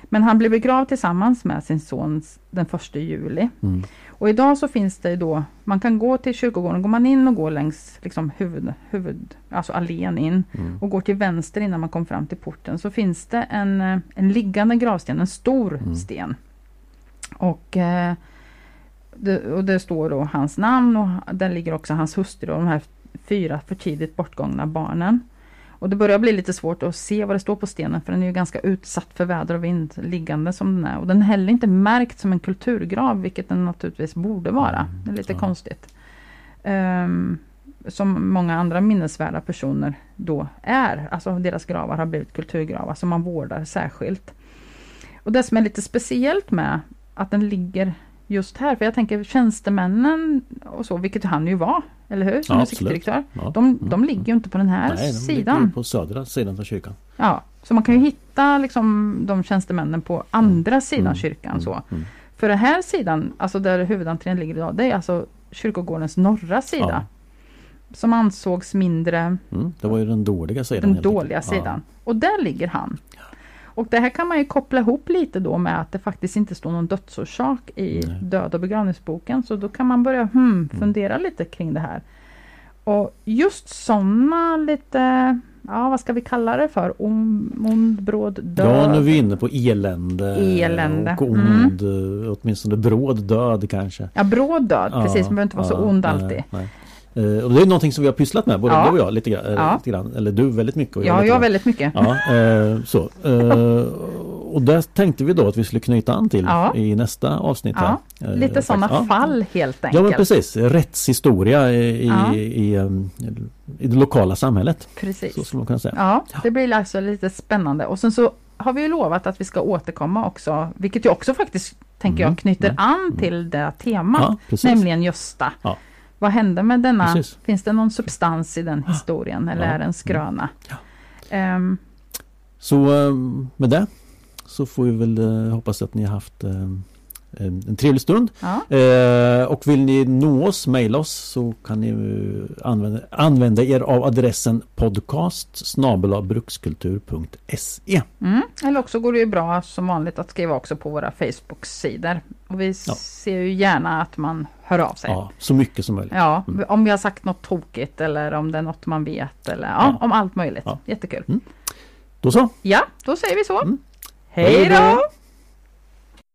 Men han blev begravd tillsammans med sin son den 1 juli. Mm. Och idag så finns det då, man kan gå till kyrkogården, går man in och går längs liksom huvud, huvud, alltså allén in Mm. och går till vänster innan man kommer fram till porten så finns det en, eh, en liggande gravsten, en stor Mm. sten. Och, eh, det, och det står då hans namn och där ligger också hans hustru och de här fyra för tidigt bortgångna barnen. Och det börjar bli lite svårt att se vad det står på stenen för den är ju ganska utsatt för väder och vind liggande som den är. Och den är heller inte märkt som en kulturgrav vilket den naturligtvis borde vara. Det är lite Ja. konstigt. Ehm, som många andra minnesvärda personer då är. Alltså deras gravar har blivit kulturgravar som man vårdar särskilt. Och det som är lite speciellt med att den ligger just här, för jag tänker tjänstemännen och så, vilket han ju var, eller hur? Som Ja, musikdirektör. Ja. De, de ligger ju inte på den här Nej, de ligger sidan. ju på södra sidan av kyrkan. Ja, så man kan ju hitta liksom de tjänstemännen på andra sidan Mm. kyrkan. så. Mm. För den här sidan, alltså där huvudentrén ligger idag, det är alltså kyrkogårdens norra sida. Som ansågs mindre Mm. Det var ju den dåliga sidan. den dåliga sidan. Och där ligger han. Och det här kan man ju koppla ihop lite då med att det faktiskt inte står någon dödsorsak i Nej. död och begravningsboken. Så då kan man börja hmm, fundera lite kring det här. Och just sådana lite, ja vad ska vi kalla det för, Om- ond, bråd, död. Ja, nu är vi inne på elände. Elände. Och ond, eh, åtminstone bråd död kanske. Ja, bråd död, Ja, precis. Man behöver inte vara så ond nej, alltid. nej. Eh, Och det är någonting som vi har pysslat med, både Ja. du och jag lite grann, eh, Ja. lite grann. Eller du väldigt mycket och Ja, lite jag grann. väldigt mycket. Ja, eh, så. Eh, och där tänkte vi då att vi skulle knyta an till Ja. i nästa avsnitt. Ja, här. Lite sådana. Ja. fall helt Ja enkelt. men precis, rättshistoria i, i, Ja. i, em, i det lokala samhället. Precis. Så skulle man kunna säga. Ja, det blir alltså lite spännande. Och sen så har vi ju lovat att vi ska återkomma också, vilket ju också faktiskt, tänker Mm, jag, knyter mm, an till det temat. Ja, nämligen Gösta. Vad hände med denna? Precis. Finns det någon substans i den historien eller Ja. är det en skröna? Ja. Ehm, Så em, med det så får vi väl eh, hoppas att ni har haft em, en en trevlig stund. ja. Eh, och vill ni nå oss, mejla oss så kan ni eh, använda, använda er av adressen podcast brukskultur.se. Mm. Eller också går det ju bra som vanligt att skriva också på våra Facebook-sidor. Och vi Ja. ser ju gärna att man hör av sig. Ja, så mycket som möjligt. Ja, Mm. om vi har sagt något tokigt eller om det är något man vet eller ja, om allt möjligt. Jättekul. Då så. Ja, då säger vi så. Mm. Hej då!